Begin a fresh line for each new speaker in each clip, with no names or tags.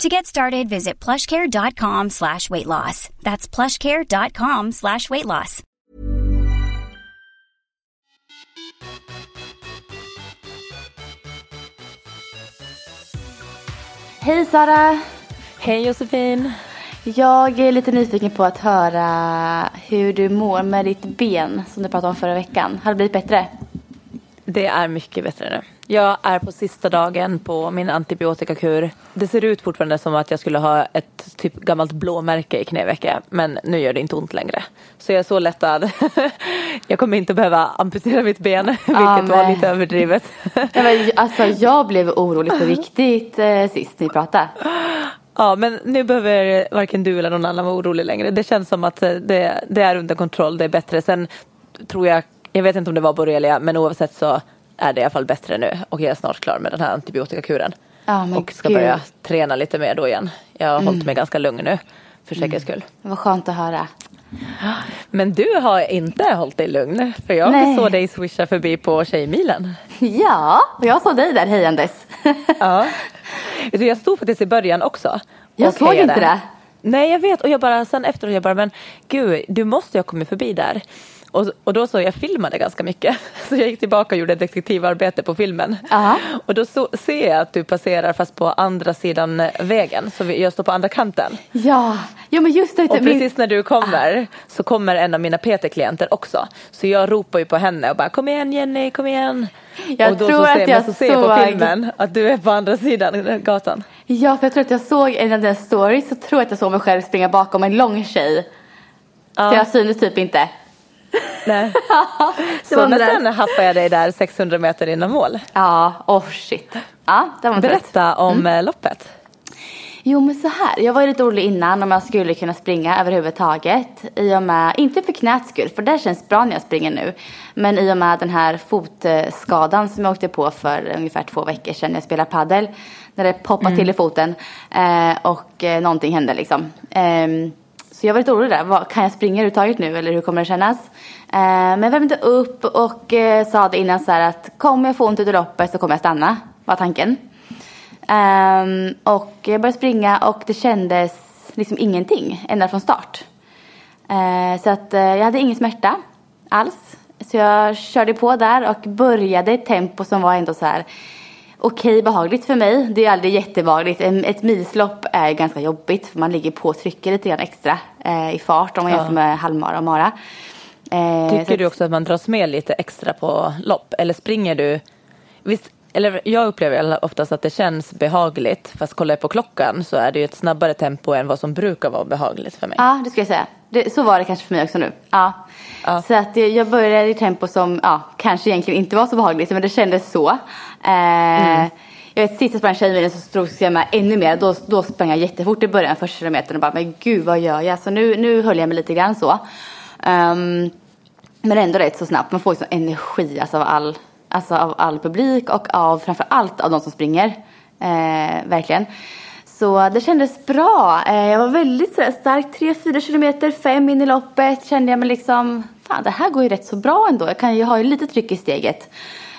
To get started, visit plushcare.com slash weight loss. That's plushcare.com slash weight loss.
Hej Sara!
Hej Josefin!
Jag är lite nyfiken på att höra hur du mår med ditt ben som du pratade om förra veckan. Har det blivit bättre?
Det är mycket bättre nu. Jag är på sista dagen på min antibiotikakur. Det ser ut fortfarande som att jag skulle ha ett typ gammalt blåmärke i knävecket men nu gör det inte ont längre. Så jag är så lättad. jag kommer inte behöva amputera mitt ben vilket ja, var lite överdrivet.
ja, men, alltså, jag blev orolig på riktigt eh, sist ni pratade.
Ja, men nu behöver varken du eller någon annan vara orolig längre. Det känns som att det, det är under kontroll, det är bättre. Sen tror jag, jag vet inte om det var borrelia, men oavsett så är det i alla fall bättre nu och jag är snart klar med den här antibiotikakuren.
Oh,
och ska
Gud.
börja träna lite mer då igen. Jag har mm. hållit mig ganska lugn nu för säkerhets skull.
Mm. Vad skönt att höra.
Men du har inte hållit dig lugn för jag Nej. såg dig swisha förbi på Tjejmilen.
Ja, och jag såg dig där hejandes.
ja. Jag stod faktiskt i början också.
Jag såg inte det.
Nej jag vet och jag bara sen efteråt jag bara men gud du måste ju ha kommit förbi där. Och, och då så jag filmade ganska mycket. Så jag gick tillbaka och gjorde detektivarbete på filmen.
Aha.
Och då så, ser jag att du passerar fast på andra sidan vägen. Så jag står på andra kanten.
Ja, ja men just det.
Och precis när du kommer ah. så kommer en av mina PT-klienter också. Så jag ropar ju på henne och bara kom igen Jenny, kom igen.
Jag
och då
tror
så ser,
att jag
så ser jag på filmen att du är på andra sidan gatan.
Ja, för jag tror att jag såg en av dina stories så tror jag att jag såg mig själv springa bakom en lång tjej. Ja. Så jag syntes typ inte.
Nej. så men sen haffade jag dig där 600 meter innan mål.
Ja, oh shit. Ja, det var
Berätta om mm. Eh, loppet.
Jo men så här, jag var ju lite orolig innan om jag skulle kunna springa överhuvudtaget. I och med, inte för knäts skull, för det känns bra när jag springer nu. Men i och med den här fotskadan som jag åkte på för ungefär två veckor sedan när jag spelade paddel. När det poppade mm. till i foten eh, och eh, någonting hände liksom. Eh, så jag var lite orolig där. Kan jag springa överhuvudtaget nu eller hur kommer det kännas? Eh, men jag värmde upp och eh, sa det innan så här att kommer jag få ont under loppet så kommer jag stanna. Var tanken. Um, och jag började springa och det kändes liksom ingenting ända från start. Eh, så att eh, jag hade ingen smärta alls. Så jag körde på där och började ett tempo som var ändå så här okej okay, behagligt för mig. Det är aldrig jättebehagligt. Ett milslopp är ganska jobbigt för man ligger på och trycker lite grann extra uh, i fart om man ja. jämför med halvmara och mara.
Tycker du också att man dras med lite extra på lopp eller springer du Visst eller jag upplever oftast att det känns behagligt. Fast kollar jag på klockan så är det ju ett snabbare tempo än vad som brukar vara behagligt för mig.
Ja, det ska jag säga. Det, så var det kanske för mig också nu. Ja. Ja. Så att jag började i tempo som ja, kanske egentligen inte var så behagligt men det kändes så. Eh, mm. Jag vet sista sprang tjejmilen så stod jag med ännu mer. Då, då sprang jag jättefort i början första kilometern och bara men gud vad gör jag? Så nu, nu höll jag mig lite grann så. Um, men ändå rätt så snabbt. Man får ju sån energi alltså av all Alltså av all publik och av framför allt av de som springer. Eh, verkligen. Så det kändes bra. Eh, jag var väldigt sådär stark. 3-4 kilometer, 5 in i loppet kände jag mig liksom, fan det här går ju rätt så bra ändå. Jag kan ju ha lite tryck i steget.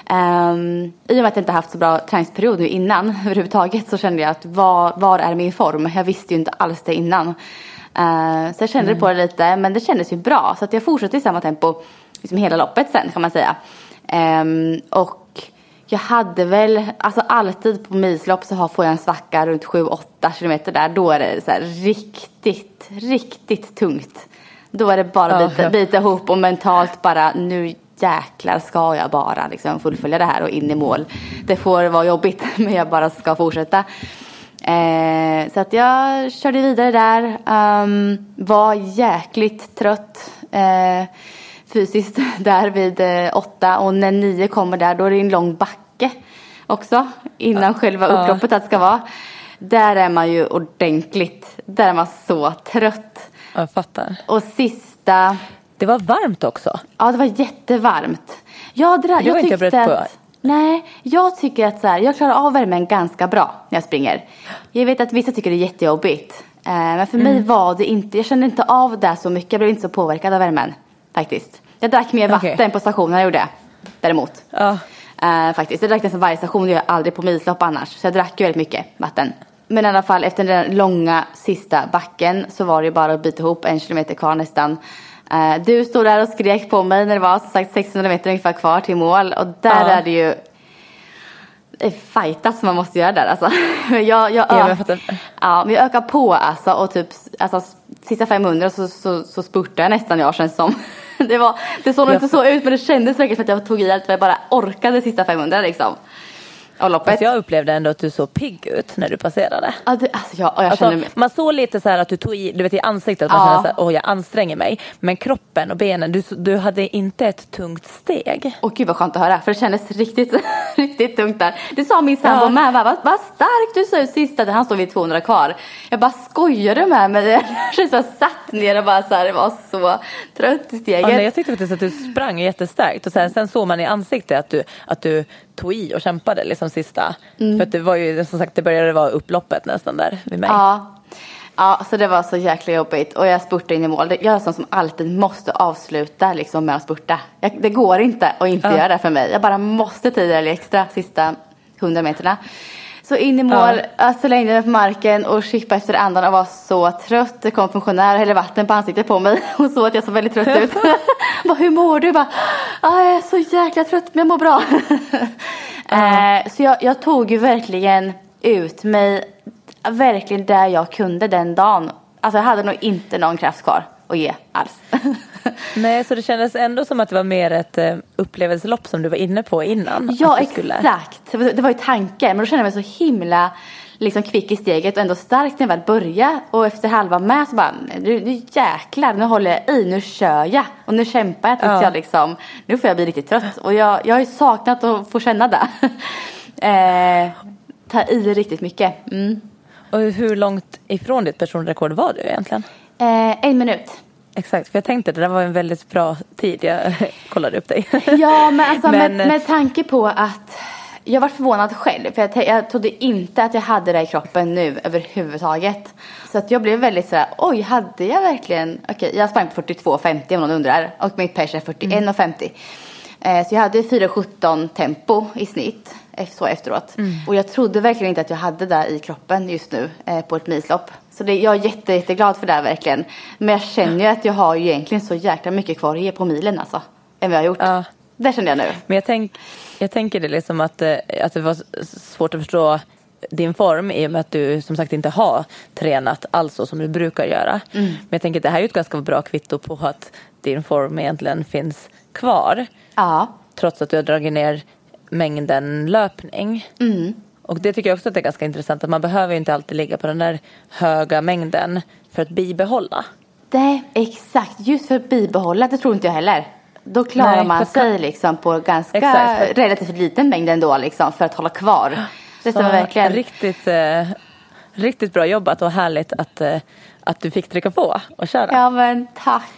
Um, I och med att jag inte haft så bra träningsperiod nu innan överhuvudtaget så kände jag att var, var är min form? Jag visste ju inte alls det innan. Uh, så jag kände mm. på det lite men det kändes ju bra så att jag fortsatte i samma tempo liksom hela loppet sen kan man säga. Um, och jag hade väl, alltså alltid på milslopp så får jag en svacka runt 7-8 kilometer där. Då är det så här riktigt, riktigt tungt. Då är det bara att bita, bita ihop och mentalt bara nu jäklar ska jag bara liksom fullfölja det här och in i mål. Det får vara jobbigt men jag bara ska fortsätta. Eh, så att jag körde vidare där. Um, var jäkligt trött. Eh, fysiskt där vid eh, åtta och när nio kommer där då är det en lång backe också innan ja. själva upploppet att ska vara. Där är man ju ordentligt, där är man så trött.
Jag fattar.
Och sista
Det var varmt också.
Ja, det var jättevarmt. Jag, dra- jag
inte jag
tyckte
beredd på.
att... Nej, jag tycker att så här, jag klarar av värmen ganska bra när jag springer. Jag vet att vissa tycker det är jättejobbigt. Eh, men för mig var det inte, jag kände inte av det så mycket. Jag blev inte så påverkad av värmen faktiskt. Jag drack mer vatten på stationen, jag gjorde. Däremot.
Ja.
Eh, faktiskt. Jag drack nästan varje station, det gör jag aldrig på milslopp annars. Så jag drack ju väldigt mycket vatten. Men i alla fall efter den långa sista backen så var det ju bara att bita ihop en kilometer kvar nästan. Eh, du stod där och skrek på mig när det var som sagt 600 meter ungefär kvar till mål och där
Ja.
är det ju fightas som man måste göra där alltså. Jag, jag,
Ja, jag
ja, men jag ökar på alltså och typ alltså, sista 500 så, så, så spurtade jag nästan jag känns som. Det, var, det såg nog inte så ut men det kändes verkligen som att jag tog i allt vad jag bara orkade sista 500 liksom. Av loppet.
Fast jag upplevde ändå att du såg pigg ut när du passerade.
Ja, det, alltså och jag
Alltså,
känner mig...
man såg lite så här att du tog i, du vet i ansiktet, att man
Ja.
kände så här, åh jag anstränger mig. Men kroppen och benen, du, du hade inte ett tungt steg.
Åh gud vad skönt att höra för det kändes riktigt, riktigt tungt där. Det sa min sambo
Ja.
med, vad, vad stark du såg ut sista, han stod vid 200 kvar. Jag bara skojar du med mig? Jag satt ner och bara så här, det var så trött i
Ja,
steget.
nej, jag tyckte faktiskt att du sprang jättestarkt och sen, sen såg man i ansiktet att du, att du tog i och kämpade liksom sista.
Mm.
För att det var ju som sagt, det började vara upploppet nästan där vid mig.
Ja. Ja, så det var så jäkla jobbigt och jag spurtade in i mål. Jag är sån som alltid måste avsluta liksom med att spurta. Jag, det går inte att inte
Ja.
göra det för mig. Jag bara måste i det extra sista 100 meterna. Så in i mål, jag slängde mig på marken och chippade efter andan och var så trött. Det kom funktionär och hällde vatten på ansiktet på mig och såg att jag såg väldigt trött ut. bara, hur mår du? Jag Bara, ah, jag är så jäkla trött men jag mår bra. eh, så jag, jag tog ju verkligen ut mig verkligen där jag kunde den dagen. Alltså jag hade nog inte någon kraft kvar att ge alls.
Nej, så det kändes ändå som att det var mer ett eh, upplevelselopp som du var inne på innan.
ja, exakt. Det var- Det var ju tanken. Men då kände jag mig så himla liksom kvick i steget och ändå stark när jag väl började. Och efter halva med så bara, nu, nu jäklar, nu håller jag i, nu kör jag. Och nu kämpar jag tills
Ja.
jag liksom, nu får jag bli riktigt trött. Och jag, jag har ju saknat att få känna det. eh, ta i riktigt mycket. Mm.
Och hur långt ifrån ditt personrekord var du egentligen?
Eh, en minut.
Exakt, för jag tänkte det där var en väldigt bra tid. Jag kollade upp dig.
Ja, men alltså
Men-
med, med tanke på att jag var förvånad själv. För jag, jag trodde inte att jag hade det i kroppen nu överhuvudtaget. Så att jag blev väldigt sådär, oj, hade jag verkligen, okej, jag sprang på 42,50 om någon undrar. Och mitt pers är 41,50. Eh, så jag hade 4,17 tempo i snitt eh, så efteråt. Och jag trodde verkligen inte att jag hade det i kroppen just nu eh, på ett milslopp. Så det, jag är jätte, jätteglad för det här verkligen. Men jag känner ju att jag har ju egentligen så jäkla mycket kvar att ge på milen alltså. Än vad jag har gjort.
Ja.
Det kände jag nu.
Men jag, tänk, jag tänker det liksom att, eh, att det var svårt att förstå din form i och med att du som sagt inte har tränat alls så som du brukar göra.
Mm.
Men jag tänker att det här är ett ganska bra kvitto på att din form egentligen finns kvar.
Ja.
Trots att du har dragit ner mängden löpning.
Mm.
Och det tycker jag också att det är ganska intressant att man behöver inte alltid ligga på den där höga mängden för att bibehålla.
Det exakt. Just för att bibehålla, det tror inte jag heller. Då klarar
Nej,
man sig liksom på ganska
Exakt,
relativt liten mängd ändå liksom för att hålla kvar. Det stämmer verkligen.
Riktigt, eh, riktigt bra jobbat och härligt att, eh, att du fick trycka på och köra.
Ja men tack.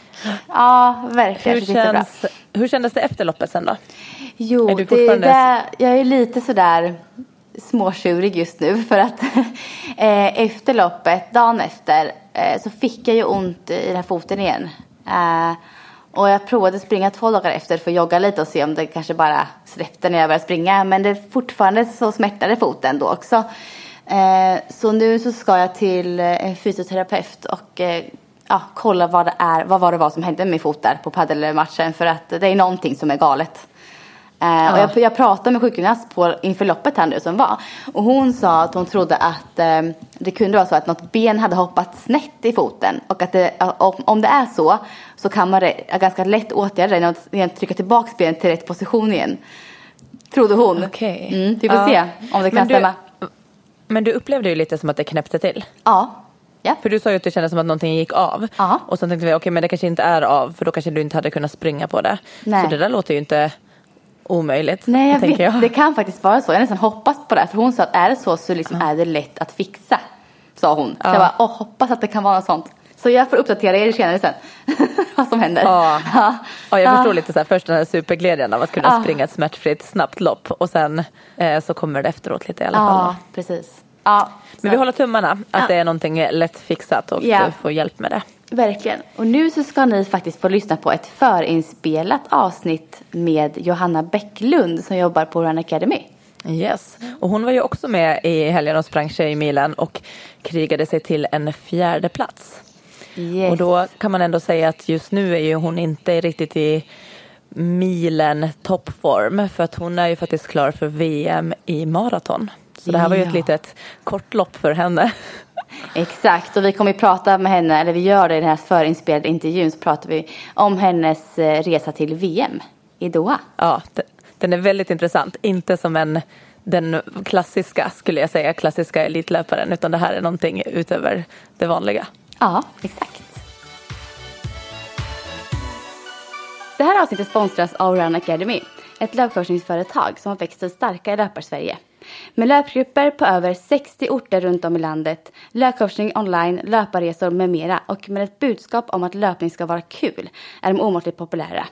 Ja verkligen.
Hur,
känns
hur kändes det efter loppet sen då?
Jo,
Är
det, det, jag är lite sådär småtjurig just nu för att eh, efter loppet, dagen efter, eh, så fick jag ju ont i den här foten igen. Eh, och jag provade springa två dagar efter för att jogga lite och se om det kanske bara släppte när jag började springa. Men det fortfarande så smärtade foten då också. Eh, så nu så ska jag till eh, en fysioterapeut och eh, ja, kolla vad det är, vad var det var som hände med min fot där på paddelmatchen för att det är någonting som är galet. Eh, och jag, jag pratade med sjukgymnast på, inför loppet här nu som var. Och hon sa att hon trodde att eh, det kunde vara så att något ben hade hoppat snett i foten. Och att det, om, om det är så så kan man re, ganska lätt åtgärda det genom att trycka tillbaka benet till rätt position igen. Trodde hon.
Okej.
Mm, vi får
Ja.
se om det kan
Men du-
stämma.
Men du upplevde ju lite som att det knäppte till.
Ja. ja.
För du sa ju att det kändes som att någonting gick av.
Ja.
Och sen tänkte vi, okej men det kanske inte är av för då kanske du inte hade kunnat springa på det.
Nej.
Så det där låter ju inte omöjligt.
Nej jag vet,
jag.
det kan faktiskt vara så. Jag nästan hoppats på det. För hon sa att är det så så liksom är det lätt att fixa. Sa hon. Så
Ja.
jag bara, åh, hoppas att det kan vara något sånt. Så jag får uppdatera er senare sen. vad som händer.
Ja,
Ja.
ja jag
Ja.
förstår lite så här, först den här superglädjen av att kunna
Ja.
springa ett smärtfritt snabbt lopp och sen eh, så kommer det efteråt lite i alla fall.
Ja, precis. Ja,
Men vi håller tummarna att
Ja.
det är någonting lätt fixat och
Ja.
du får hjälp med det.
Verkligen. Och nu så ska ni faktiskt få lyssna på ett förinspelat avsnitt med Johanna Bäcklund som jobbar på Run Academy.
Yes, och hon var ju också med i helgen och sprang Tjejmilen och krigade sig till en fjärde plats.
Yes.
Och då kan man ändå säga att just nu är ju hon inte riktigt i milen toppform för att hon är ju faktiskt klar för VM i maraton. Så det här var ju ett litet kort lopp för henne.
Exakt, och vi kommer ju prata med henne, eller vi gör det i den här förinspelade intervjun, så pratar vi om hennes eh, resa till VM i Doha.
Ja, de- den är väldigt intressant. Inte som en den klassiska, skulle jag säga, klassiska elitlöparen, utan det här är någonting utöver det vanliga.
Ja, exakt. Det här avsnittet sponsras av Run Academy, ett löpcoachningsföretag som har växt sig starka i löpar-Sverige. Med löpgrupper på över 60 orter runt om i landet, löpcoachning online, löparresor med mera och med ett budskap om att löpning ska vara kul är de omåttligt populära.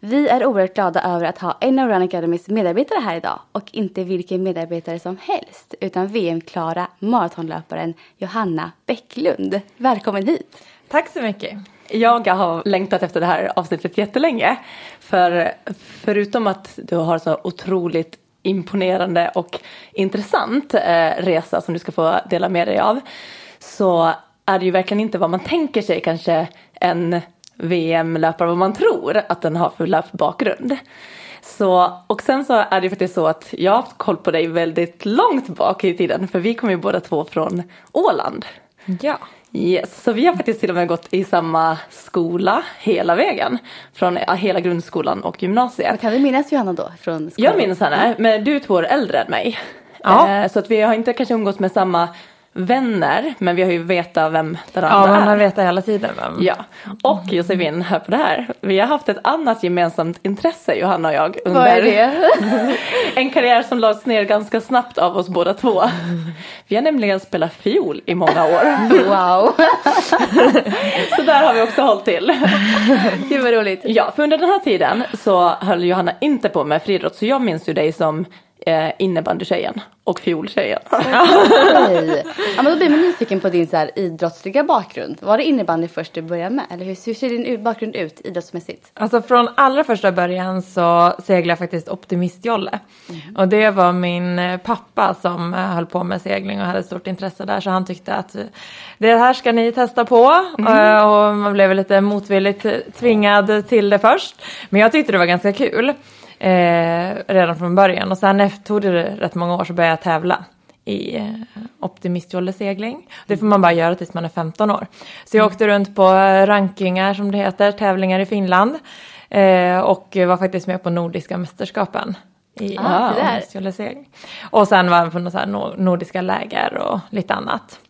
Vi är oerhört glada över att ha en av Run Academys medarbetare här idag och inte vilken medarbetare som helst utan VM-klara maratonlöparen Johanna Bäcklund. Välkommen hit!
Tack så mycket. Jag har längtat efter det här avsnittet jättelänge. För förutom att du har så otroligt imponerande och intressant eh, resa som du ska få dela med dig av. Så är det ju verkligen inte vad man tänker sig kanske en VM-löpare, vad man tror att den har för löpbakgrund. Så, och sen så är det ju faktiskt så att jag har haft koll på dig väldigt långt bak i tiden för vi kommer ju båda två från Åland.
Ja.
Yes, så vi har faktiskt till och med gått i samma skola hela vägen. Från hela grundskolan och gymnasiet.
Kan vi minnas Johanna då? Från skolan?
Jag minns henne, men du är två år äldre än mig.
Ja.
Eh, Så att vi har inte kanske umgås med samma vänner, men vi har ju vetat vem den
Ja,
andra
man har
är.
vetat hela tiden vem.
Ja, och Josefin, hör på det här. Vi har haft ett annat gemensamt intresse, Johanna och jag, under
Vad är det?
en karriär som lades ner ganska snabbt av oss båda två. Vi har nämligen spelat fiol i många år.
wow!
Så där har vi också hållit till.
Gud vad roligt.
Ja, för under den här tiden så höll Johanna inte på med friidrott så jag minns ju dig som eh, innebandykärjen och fioltjejen.
Ja, men då blir man nyfiken på din så här, idrottsliga bakgrund. Var det innebandy först du började med? Eller hur, hur ser din ut- bakgrund ut idrottsmässigt?
Alltså från allra första början så seglade jag faktiskt optimistjolle. Och det var min eh, pappa som eh, höll på med segling och hade stort intresse där. Så han tyckte att eh, det här ska ni testa på. Eh, Och man blev lite motvilligt tvingad till det först. Men jag tyckte det var ganska kul. Eh, redan från början. Och sen efter tog det rätt många år så började jag tävla i eh, optimistjollesegling. Det får man bara göra tills man är 15 år. Så jag åkte runt på rankingar som det heter, tävlingar i Finland. Eh, och var faktiskt med på Nordiska mästerskapen i
Ah,
optimistjollesegling. Och sen var jag på några nordiska läger och lite annat.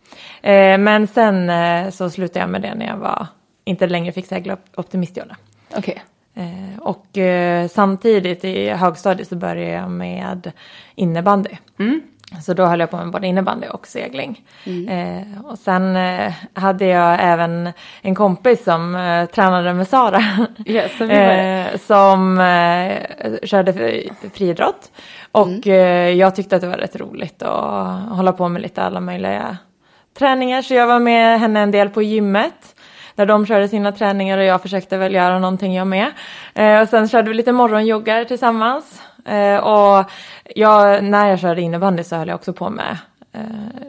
Eh, men sen så slutade jag med det när jag var, inte längre fick segla op- optimistjolle.
Okej.
Eh, och eh, samtidigt i högstadiet så började jag med innebandy. Så då höll jag på med både innebandy och segling. Eh, och sen eh, hade jag även en kompis som eh, tränade med Sara.
Yes,
eh, som körde fri- friidrott. Och eh, jag tyckte att det var rätt roligt att hålla på med lite alla möjliga träningar. Så jag var med henne en del på gymmet när de körde sina träningar och jag försökte väl göra någonting jag med. Eh, och sen körde vi lite morgonjoggar tillsammans. Eh, och jag, när jag körde innebandy så höll jag också på med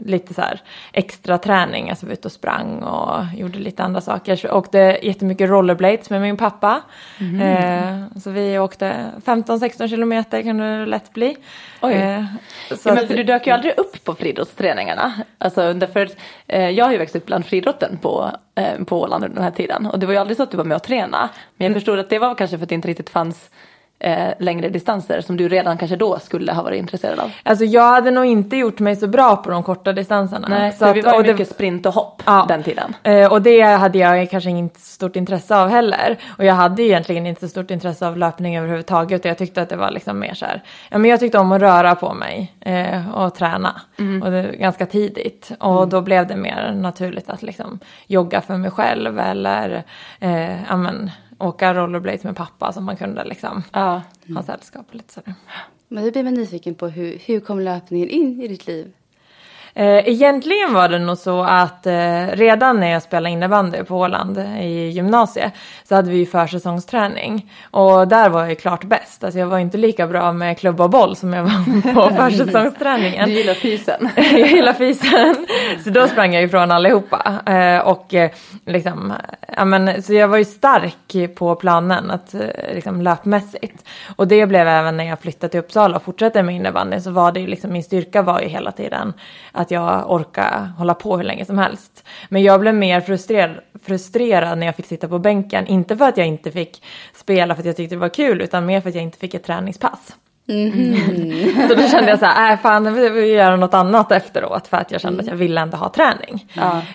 lite så här extra träning. Alltså var ute och sprang och gjorde lite andra saker. Åkte jättemycket rollerblades med min pappa. Eh, så vi åkte 15-16 kilometer kan det lätt bli.
Oj.
Eh, så
Ja, men för du dök ju aldrig upp på friidrottsträningarna. Alltså, därför, eh, jag har ju växt upp bland friidrotten på, eh, på Åland under den här tiden. Och det var ju aldrig så att du var med och tränade. Men jag förstod att det var kanske för att det inte riktigt fanns eh, längre distanser som du redan kanske då skulle ha varit intresserad av?
Alltså jag hade nog inte gjort mig så bra på de korta distanserna.
Nej,
så
för vi var
och det-
mycket sprint och hopp
Ja.
den tiden.
Eh, och det hade jag kanske inte stort intresse av heller. Och jag hade egentligen inte så stort intresse av löpning överhuvudtaget. Jag tyckte att det var liksom mer så här, ja men jag tyckte om att röra på mig eh, och träna. Och det, ganska tidigt. Och då blev det mer naturligt att liksom jogga för mig själv eller eh, ja, men, åka rollerblades med pappa som man kunde liksom
Ja.
ha sällskap och lite sådär.
Men då blir man nyfiken på hur, hur kom löpningen in i ditt liv?
Eh, egentligen var det nog så att eh, redan när jag spelade innebandy på Åland i gymnasiet så hade vi ju försäsongsträning. Och där var jag ju klart bäst. Alltså jag var inte lika bra med klubba och boll som jag var på försäsongsträningen.
Du gillar fysen.
jag gillar fysen. Så då sprang jag ifrån allihopa. Eh, och liksom, ja men, så jag var ju stark på planen, att, liksom löpmässigt. Och det blev även när jag flyttade till Uppsala och fortsatte med innebandy så var det ju liksom, min styrka var ju hela tiden att jag orkade hålla på hur länge som helst. Men jag blev mer frustrerad, frustrerad när jag fick sitta på bänken. Inte för att jag inte fick spela för att jag tyckte det var kul utan mer för att jag inte fick ett träningspass. Så då kände jag så här, äh, fan jag vill göra något annat efteråt för att jag kände att jag ville ändå ha träning.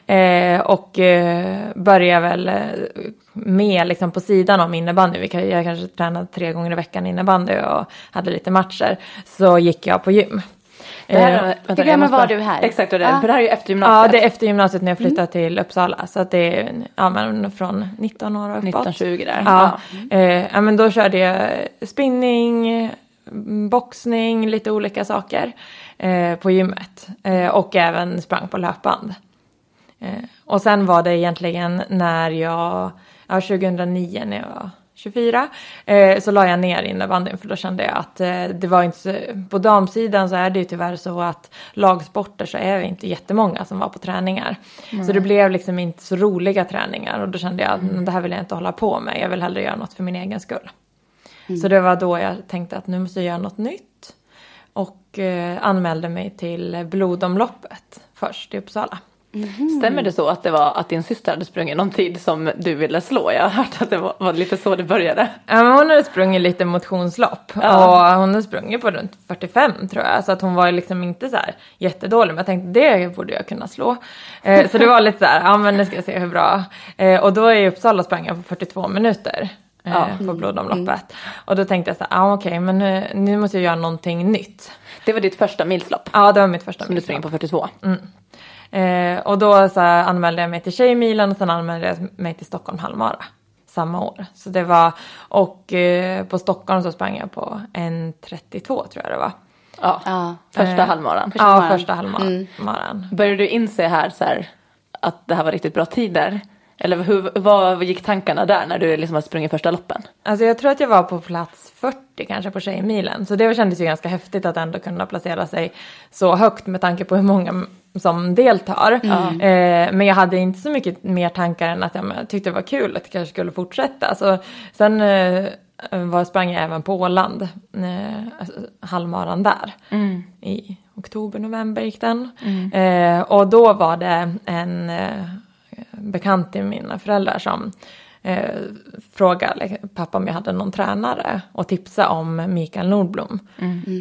Eh, och eh, började väl eh, med liksom på sidan om innebandy, Vi jag kanske tränade tre gånger i veckan innebandy och hade lite matcher, så gick jag på gym.
Det här,
Eh,
vänta,
hur
jag
gammal var
bara-
du här?
Exakt, det,
Ah.
för det här är ju efter
Ja,
gymnasiet.
det är efter gymnasiet när jag flyttade till Uppsala. Så att det är ja, men från 19 år och uppåt.
1920 där.
Ja, eh, ja men då körde jag spinning, mm, boxning, lite olika saker eh, på gymmet. Eh, och även sprang på löpband. Eh, och sen var det egentligen när jag, ja 2009 när jag var 24, eh, så la jag ner innebandyn för då kände jag att eh, det var inte så, på damsidan så är det ju tyvärr så att lagsporter så är vi inte jättemånga som var på träningar. Så det blev liksom inte så roliga träningar och då kände jag att "Mm, det här vill jag inte hålla på med, jag vill hellre göra något för min egen skull. Så det var då jag tänkte att nu måste jag göra något nytt. Och eh, anmälde mig till blodomloppet först i Uppsala.
Stämmer det så att det var att din syster hade sprungit någon tid som du ville slå? Jag har hört att det var, var lite så det började.
Ja, men hon hade sprungit lite motionslopp
Ja.
och hon hade sprungit på runt 45 tror jag. Så att hon var liksom inte så här jättedålig men jag tänkte det borde jag kunna slå. Eh, så det var lite så här, ja men nu ska jag se hur bra. Eh, och då i Uppsala sprang jag på 42 minuter. Eh,
Ja.
På blodomloppet. Och då tänkte jag så här, ja okej men nu, nu måste jag göra någonting nytt.
Det var ditt första milslopp
Ja det var mitt första
som du
milslopp.
springer på 42.
Eh, och då så här, anmälde jag mig till Tjejmilen och sen anmälde jag mig till Stockholm halvmara. Samma år. Så det var, och eh, på Stockholm så sprang jag på 1.32 tror jag det var.
Ja,
Ja.
första
Eh,
halvmaran.
Ja, första halvmaran.
Började du inse här så här, att det här var riktigt bra tider? Eller hur, vad gick tankarna där när du liksom hade sprungit första loppen?
Alltså jag tror att jag var på plats 40 kanske på Tjejmilen. Så det kändes ju ganska häftigt att ändå kunna placera sig så högt med tanke på hur många som deltar. Eh, men jag hade inte så mycket mer tankar än att jag men, tyckte det var kul att jag kanske skulle fortsätta. Så, sen eh, var, sprang jag även på Åland, eh, alltså, halvmaran där. I oktober, november gick den. Eh, och då var det en eh, bekant till mina föräldrar som eh, frågade pappa om jag hade någon tränare och tipsa om Mikael Nordblom.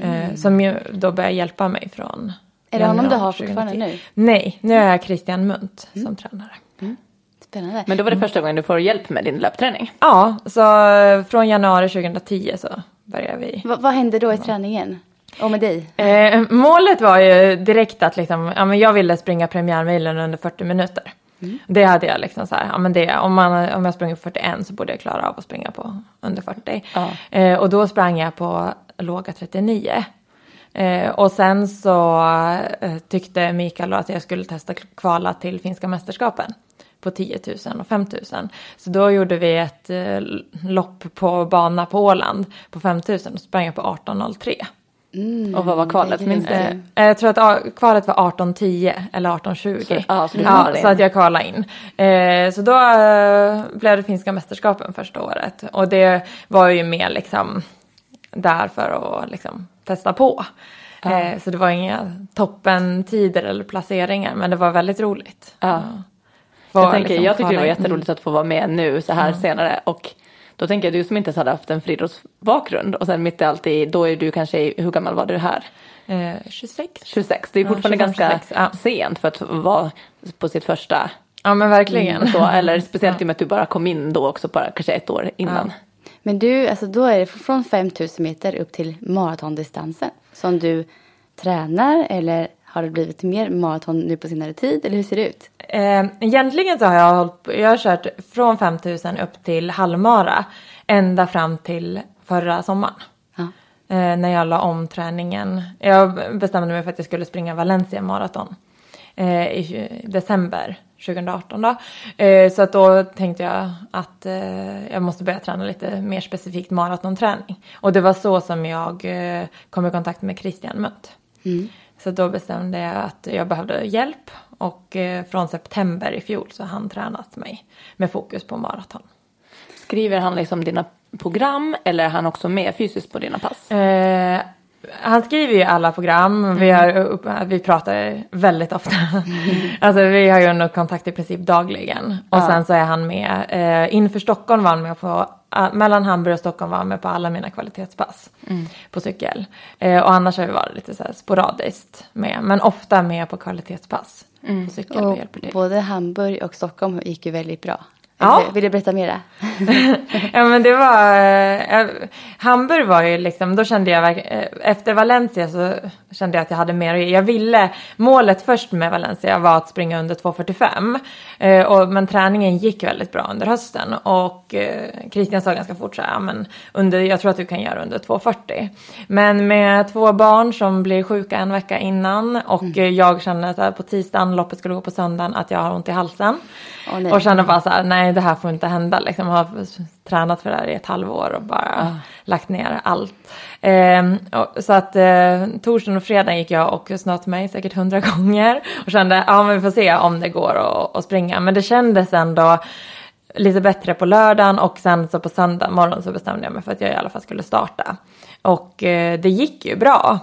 Eh, som ju då började hjälpa mig från
Är det honom du har fortfarande
2010.
nu?
Nej, nu är jag Christian Munt som tränare.
Spännande.
Men då var det första gången du får hjälp med din löpträning.
Ja, så eh, från januari 2010 så började vi.
Va, vad hände då i träningen? Och med dig?
Eh, målet var ju direkt att liksom, ja, men jag ville springa premiärmilen under 40 minuter. Det hade jag liksom så här, ja, men det, om, man, om jag springer på 41 så borde jag klara av att springa på under 40.
Ja.
Eh, och då sprang jag på låga 39. Eh, och sen så eh, tyckte Mikael att jag skulle testa kvala till finska mästerskapen på 10 000 och 5 000. Så då gjorde vi ett eh, lopp på bana på Åland på 5 000 och sprang jag på 18.03.
Och vad var kvalet?
grymt.
Eh, Jag tror att ah, kvalet var 18.10 eller 18.20.
Så- ja, så
ja, så att jag kvalade in. Eh, så då eh, blev det finska mästerskapen första året. Och det var ju mer liksom där för att liksom testa på. Eh, så det var inga toppentider eller placeringar men det var väldigt roligt.
Ja.
Få
Jag, tänker,
liksom
jag tycker det var
kvala in.
jätteroligt att få vara med nu så här senare och Då tänker jag du som inte ens hade haft en friidrottsbakgrund och sen mitt i allt i, då är du kanske, hur gammal var du här?
Eh, 26.
26, det är
Ja,
fortfarande
25,
ganska
26, ja.
sent för att vara på sitt första
Ja men verkligen.
Mm, så, eller speciellt i och med att du bara kom in då också bara kanske ett år innan.
Men du, alltså då är det från 5000 meter upp till maratondistansen som du tränar eller har det blivit mer maraton nu på senare tid eller hur ser det ut?
Eh, egentligen så har jag hållit jag har kört från 5000 upp till halvmara ända fram till förra sommaren.
Ja.
Eh, när jag la om träningen. Jag bestämde mig för att jag skulle springa Valencia maraton eh, i december 2018 då. Eh, så att då tänkte jag att eh, jag måste börja träna lite mer specifikt maratonträning. Och det var så som jag eh, kom i kontakt med Christian Munt. Så då bestämde jag att jag behövde hjälp och eh, från september i fjol så har han tränat mig med fokus på maraton.
Skriver han liksom dina program eller är han också med fysiskt på dina pass?
Eh, han skriver ju alla program. Vi, har, upp- vi pratar väldigt ofta. alltså vi har ju kontakt i princip dagligen. Och sen så är han med. Eh, inför Stockholm var han med på, mellan Hamburg och Stockholm var han med på alla mina kvalitetspass. På cykel. Eh, och annars har vi varit lite så här sporadiskt med. Men ofta med på kvalitetspass. På cykel och
Och både Hamburg och Stockholm gick ju väldigt bra.
Ja.
Vill, du- berätta mera?
ja men det var, eh, Hamburg var ju liksom, då kände jag eh, efter Valencia så kände jag att jag hade mer att ge. Jag ville, målet först med Valencia var att springa under 2.45. Eh, och, men träningen gick väldigt bra under hösten och eh, Christian sa ganska fort så här, ja, men under, jag tror att du kan göra under 2.40. Men med två barn som blir sjuka en vecka innan och eh, jag kände här, på tisdagen, loppet skulle gå på söndagen, att jag har ont i halsen.
Nej.
och kände bara så här, nej det här får inte hända. Liksom, jag har tränat för det här i ett halvår och bara lagt ner allt. Ehm, och, så att eh, torsdagen och fredagen gick jag och snöt mig säkert hundra gånger. Och kände, ja men vi får se om det går att, att springa. Men det kändes ändå lite bättre på lördagen och sen så på söndag morgon så bestämde jag mig för att jag i alla fall skulle starta. Och eh, det gick ju bra.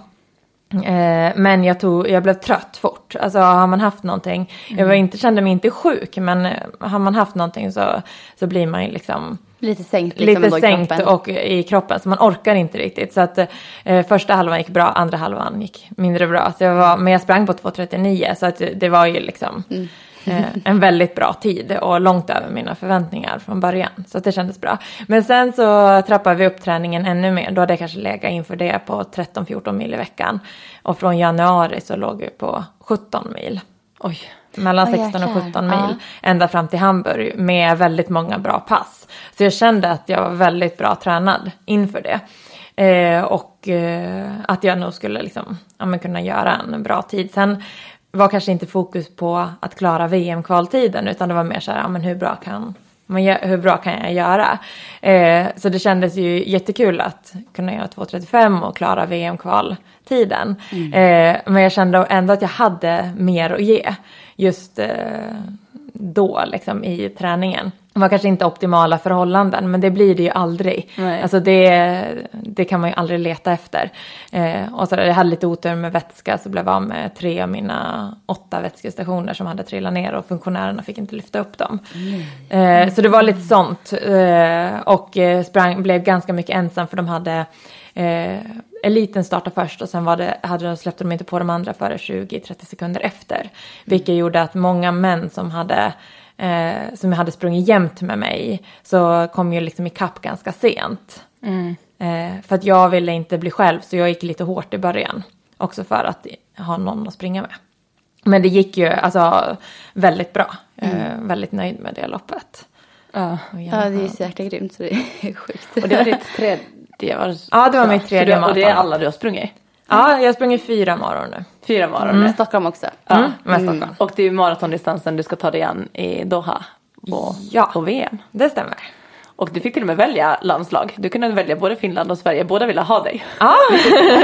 Eh, men jag, tog, jag blev trött fort. Alltså har man haft någonting, jag var inte, kände mig inte sjuk men eh, har man haft någonting så, så blir man ju liksom
Lite sänkt liksom
lite
i
sänkt
kroppen.
och i kroppen så man orkar inte riktigt. Så att eh, första halvan gick bra, andra halvan gick mindre bra. Så jag var, men jag sprang på 2.39 så att det var ju liksom
Mm.
Eh, en väldigt bra tid och långt över mina förväntningar från början. Så att det kändes bra. Men sen så trappade vi upp träningen ännu mer. Då hade jag kanske legat inför det på 13-14 mil i veckan. Och från januari så låg vi på 17 mil.
Oj.
Mellan
Åh,
16 och
jäklar.
17 mil.
Ja.
Ända fram till Hamburg med väldigt många bra pass. Så jag kände att jag var väldigt bra tränad inför det. Eh, och eh, att jag nog skulle liksom, ja, men kunna göra en bra tid. Sen var kanske inte fokus på att klara VM-kvaltiden utan det var mer så här, ja, men hur bra kan jag- hur bra kan jag göra? Eh, så det kändes ju jättekul att kunna göra 2.35 och klara VM-kvaltiden. Eh, men jag kände ändå att jag hade mer att ge just eh, då liksom i träningen. Var kanske inte optimala förhållanden men det blir det ju aldrig.
Nej.
Alltså det, det kan man ju aldrig leta efter. Eh, och så jag hade lite otur med vätska så blev jag av med tre av mina åtta vätskestationer som hade trillat ner och funktionärerna fick inte lyfta upp dem. Eh, så det var lite sånt. Eh, och eh, sprang, blev ganska mycket ensam för de hade eh, eliten startade först och sen var det, hade de, släppte de inte på de andra före 20-30 sekunder efter. Vilket gjorde att många män som hade eh, som hade sprungit jämt med mig så kom ju liksom ikapp ganska sent. Eh, för att jag ville inte bli själv så jag gick lite hårt i början. Också för att ha någon att springa med. Men det gick ju alltså väldigt bra. Jag är väldigt nöjd med det loppet.
Ja.
Ja, det är ju så jäkla grymt så det är sjukt.
Och det var ditt tredje var
Ja, det var mitt tredje
du- Och det är
maraton.
alla du har sprungit?
Ja, jag sprungit fyra morgon nu.
Fyra maraton?
Mm. Stockholm också.
Mm, med Stockholm.
Och det är ju maratondistansen du ska ta dig an i Doha på,
Ja.
på VM.
Det stämmer.
Och du fick till och med välja landslag. Du kunde välja både Finland och Sverige. Båda ville ha dig.
Ja.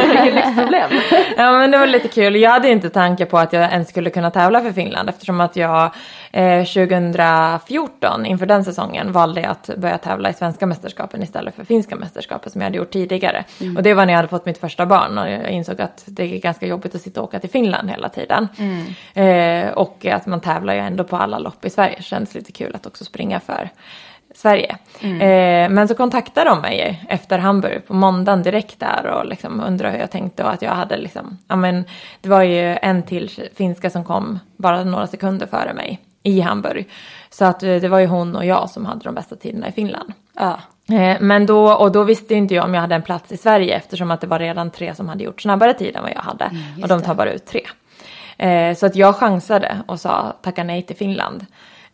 Vilket lyxproblem.
ja men det var lite kul. Jag hade inte tanke på att jag ens skulle kunna tävla för Finland eftersom att jag eh, 2014 inför den säsongen valde att börja tävla i svenska mästerskapen istället för finska mästerskapen som jag hade gjort tidigare. Och det var när jag hade fått mitt första barn och jag insåg att det är ganska jobbigt att sitta och åka till Finland hela tiden. Eh, och att man tävlar ju ändå på alla lopp i Sverige kändes lite kul att också springa för Sverige. Eh, men så kontaktade de mig efter Hamburg på måndagen direkt där och liksom undrade hur jag tänkte och att jag hade liksom, ja men det var ju en till finska som kom bara några sekunder före mig i Hamburg. Så att eh, det var ju hon och jag som hade de bästa tiderna i Finland.
Ja.
Eh, Men då, och då visste inte jag om jag hade en plats i Sverige eftersom att det var redan tre som hade gjort snabbare tid än vad jag hade. och de tar bara ut tre. Eh, Så att jag chansade och sa tacka nej till Finland.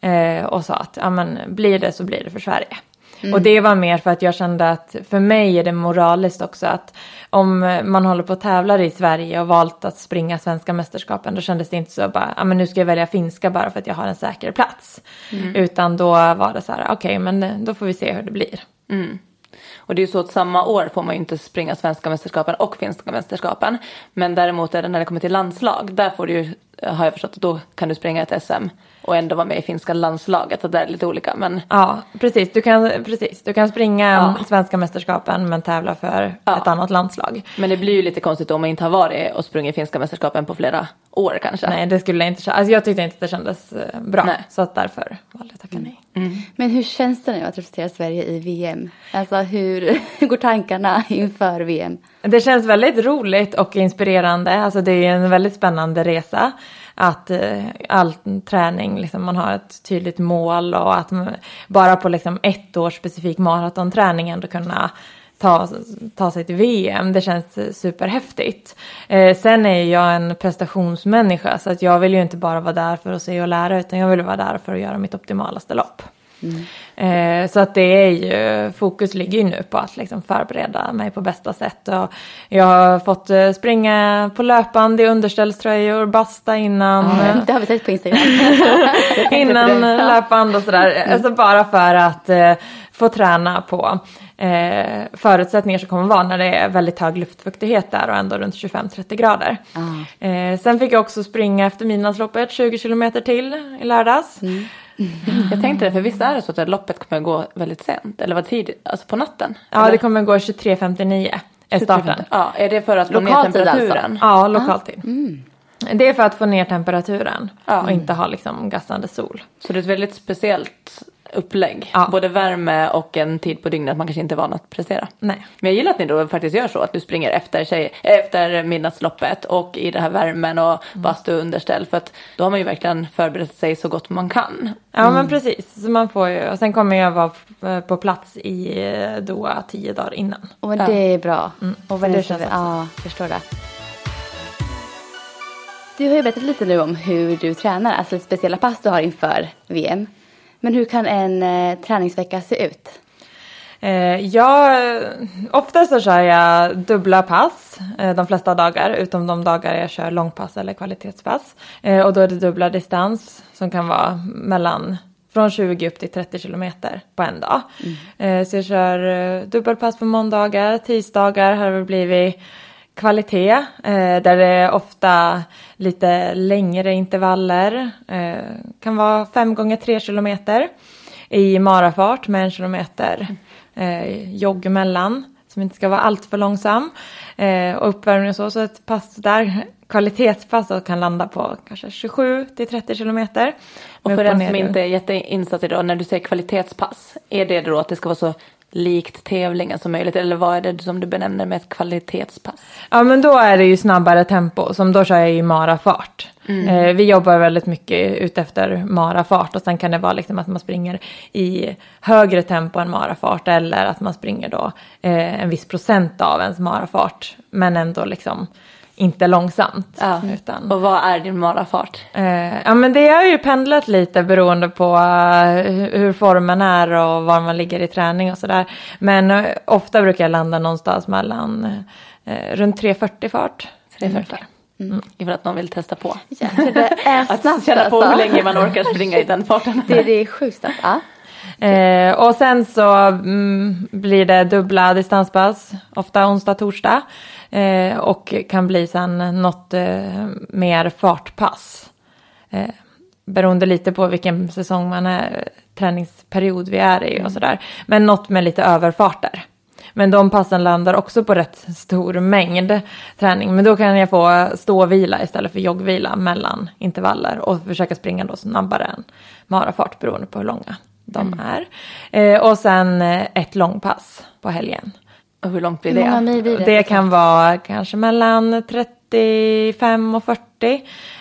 Eh, Och sa att ja, men, blir det så blir det för Sverige. Och det var mer för att jag kände att för mig är det moraliskt också att om man håller på och tävlar i Sverige och valt att springa svenska mästerskapen då kändes det inte så bara, ja men nu ska jag välja finska bara för att jag har en säker plats. Utan då var det så här, okej men då får vi se hur det blir.
Och det är ju så att samma år får man ju inte springa svenska mästerskapen och finska mästerskapen. Men däremot är det när det kommer till landslag, där får du ju, har jag förstått, då kan du springa ett SM och ändå vara med i finska landslaget. Så det är lite olika. Men
Ja, precis. Du kan, precis. Du kan springa
Ja.
svenska mästerskapen men tävla för
Ja.
ett annat landslag.
Men det blir ju lite konstigt om man inte har varit och sprungit finska mästerskapen på flera år kanske.
Nej, det skulle jag inte känna. Alltså jag tyckte inte att det kändes eh, bra.
Nej.
Så att därför valde jag tacka nej.
Men hur känns det nu att representera Sverige i VM? Alltså hur, hur går tankarna inför VM?
Det känns väldigt roligt och inspirerande. Alltså det är en väldigt spännande resa. Att eh, all träning, liksom, man har ett tydligt mål och att man, bara på liksom, ett års specifik maratonträning ändå kunna ta, ta sig till VM. Det känns superhäftigt. Eh, sen är jag en prestationsmänniska så att jag vill ju inte bara vara där för att se och lära utan jag vill vara där för att göra mitt optimalaste lopp. Eh, så att det är ju, fokus ligger ju nu på att liksom förbereda mig på bästa sätt. Och jag har fått eh, springa på löpband i underställströjor, basta innan,
Det har vi sett på Instagram.
innan löpband och sådär. Alltså bara för att eh, få träna på eh, förutsättningar som kommer vara när det är väldigt hög luftfuktighet där och ändå runt 25-30 grader. Eh, sen fick jag också springa efter midnattsloppet 20 kilometer till i lördags.
Jag tänkte det, för visst är det så att loppet kommer gå väldigt sent? Eller vad tid? Alltså på natten?
Ja, det kommer gå 23.59 är starten.
Ja, är det för att få ner
Lokal tid alltså?
temperaturen?
Ja, lokaltid. Det är för att få ner temperaturen
Ja.
och inte ha liksom gassande sol.
Så det är ett väldigt speciellt upplägg.
Ja.
Både värme och en tid på dygnet man kanske inte är van att prestera.
Nej.
Men jag gillar att ni då faktiskt gör så att du springer efter, tjej, efter midnattsloppet och i det här värmen och bastu och underställ. För att då har man ju verkligen förberett sig så gott man kan.
Ja men precis. Så man får ju, och sen kommer jag vara eh, på plats i eh, Doha tio dagar innan.
Och det är bra.
Och
det
det
känns. Ja, förstår det. Du har ju berättat lite nu om hur du tränar, alltså speciella pass du har inför VM. Men hur kan en eh, träningsvecka se ut?
Eh, jag, ofta så kör jag dubbla pass eh, de flesta dagar utom de dagar jag kör långpass eller kvalitetspass. Eh, och då är det dubbla distans som kan vara mellan från 20 upp till 30 kilometer på en dag. Eh, så jag kör eh, dubbelpass på måndagar, tisdagar har det blivit kvalitet eh, där det är ofta lite längre intervaller. Eh, kan vara 5 gånger 3 kilometer i marafart med en kilometer eh, jogg emellan som inte ska vara allt för långsam. Och uppvärmning och så, så ett pass där, kvalitetspass kan landa på kanske 27 till 30 kilometer.
Och för den som inte är jätteinsatt idag, när du säger kvalitetspass, är det då att det ska vara så likt tävlingen som möjligt? Eller vad är det som du benämner med ett kvalitetspass?
Ja men då är det ju snabbare tempo som då kör jag i marafart. Eh, vi jobbar väldigt mycket utefter marafart och sen kan det vara liksom att man springer i högre tempo än marafart eller att man springer då eh, en viss procent av ens marafart men ändå liksom inte långsamt. Utan,
Och vad är din marafart?
eh, ja men det har ju pendlat lite beroende på eh, hur hur formen är och var man ligger i träning och sådär. Men eh, ofta brukar jag landa någonstans mellan eh, runt 3.40 fart.
3.40. Mm. Ifall att någon vill testa på.
Jäklar, det är
Att
snabbt
känna på
alltså.
hur länge man orkar springa i den farten.
Det, det är sjukt snabbt. Ja.
Eh, och sen så mm, blir det dubbla distanspass, ofta onsdag, torsdag. Eh, och kan bli sen något eh, mer fartpass. Eh, beroende lite på vilken säsong man är, träningsperiod vi är i och sådär. Men något med lite överfarter. Men de passen landar också på rätt stor mängd träning. Men då kan jag få ståvila istället för joggvila mellan intervaller och försöka springa då snabbare än marafart beroende på hur långa de är. Eh, och sen eh, ett långpass på helgen.
Och hur långt blir
Hur många
det?
mil blir det?
Det kan vara kanske mellan 35 och 40.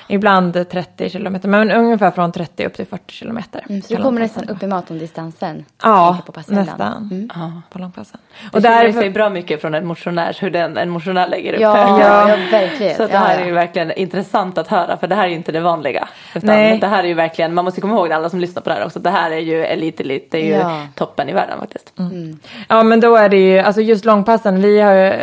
Ibland 30 kilometer, men ungefär från 30 upp till 40 kilometer.
Mm, så du kommer nästan upp i maratondistansen?
Ja,
på
nästan.
Mm.
Ja.
På långpassen.
Och det skiljer sig bra mycket från en motionär, hur den, en motionär lägger upp
Ja,
det.
ja. ja, verkligen.
Så det här
ja.
är ju verkligen intressant att höra för det här är ju inte det vanliga. Utan
Nej.
det här är ju verkligen, man måste komma ihåg det alla som lyssnar på det här också. Det här är ju elit-elit, det är ju
Ja.
toppen i världen faktiskt.
ja men då är det ju, alltså just långpassen, vi har ju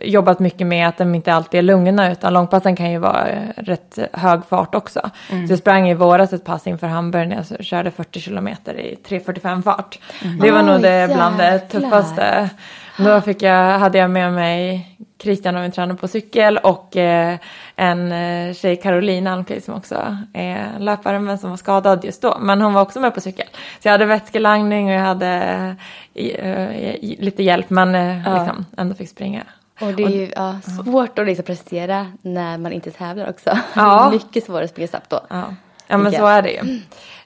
jobbat mycket med att de inte alltid är lugna utan långpassen kan ju vara rätt hög fart också. Så jag sprang i våras ett pass inför Hamburg när jag körde 40 kilometer i 3.45 fart. Det var nog det bland det tuffaste. Då fick jag, hade jag med mig Christian och min tränare på cykel och eh, en eh, tjej Caroline Almqvist som också är löpare men som var skadad just då. Men hon var också med på cykel. Så jag hade vätskelangning och jag hade eh, lite hjälp men eh, liksom, ändå fick springa.
Och det är ju ja, svårt att liksom prestera när man inte tävlar också.
Ja.
Mycket svårare att springa snabbt då.
Ja, ja men så är det ju.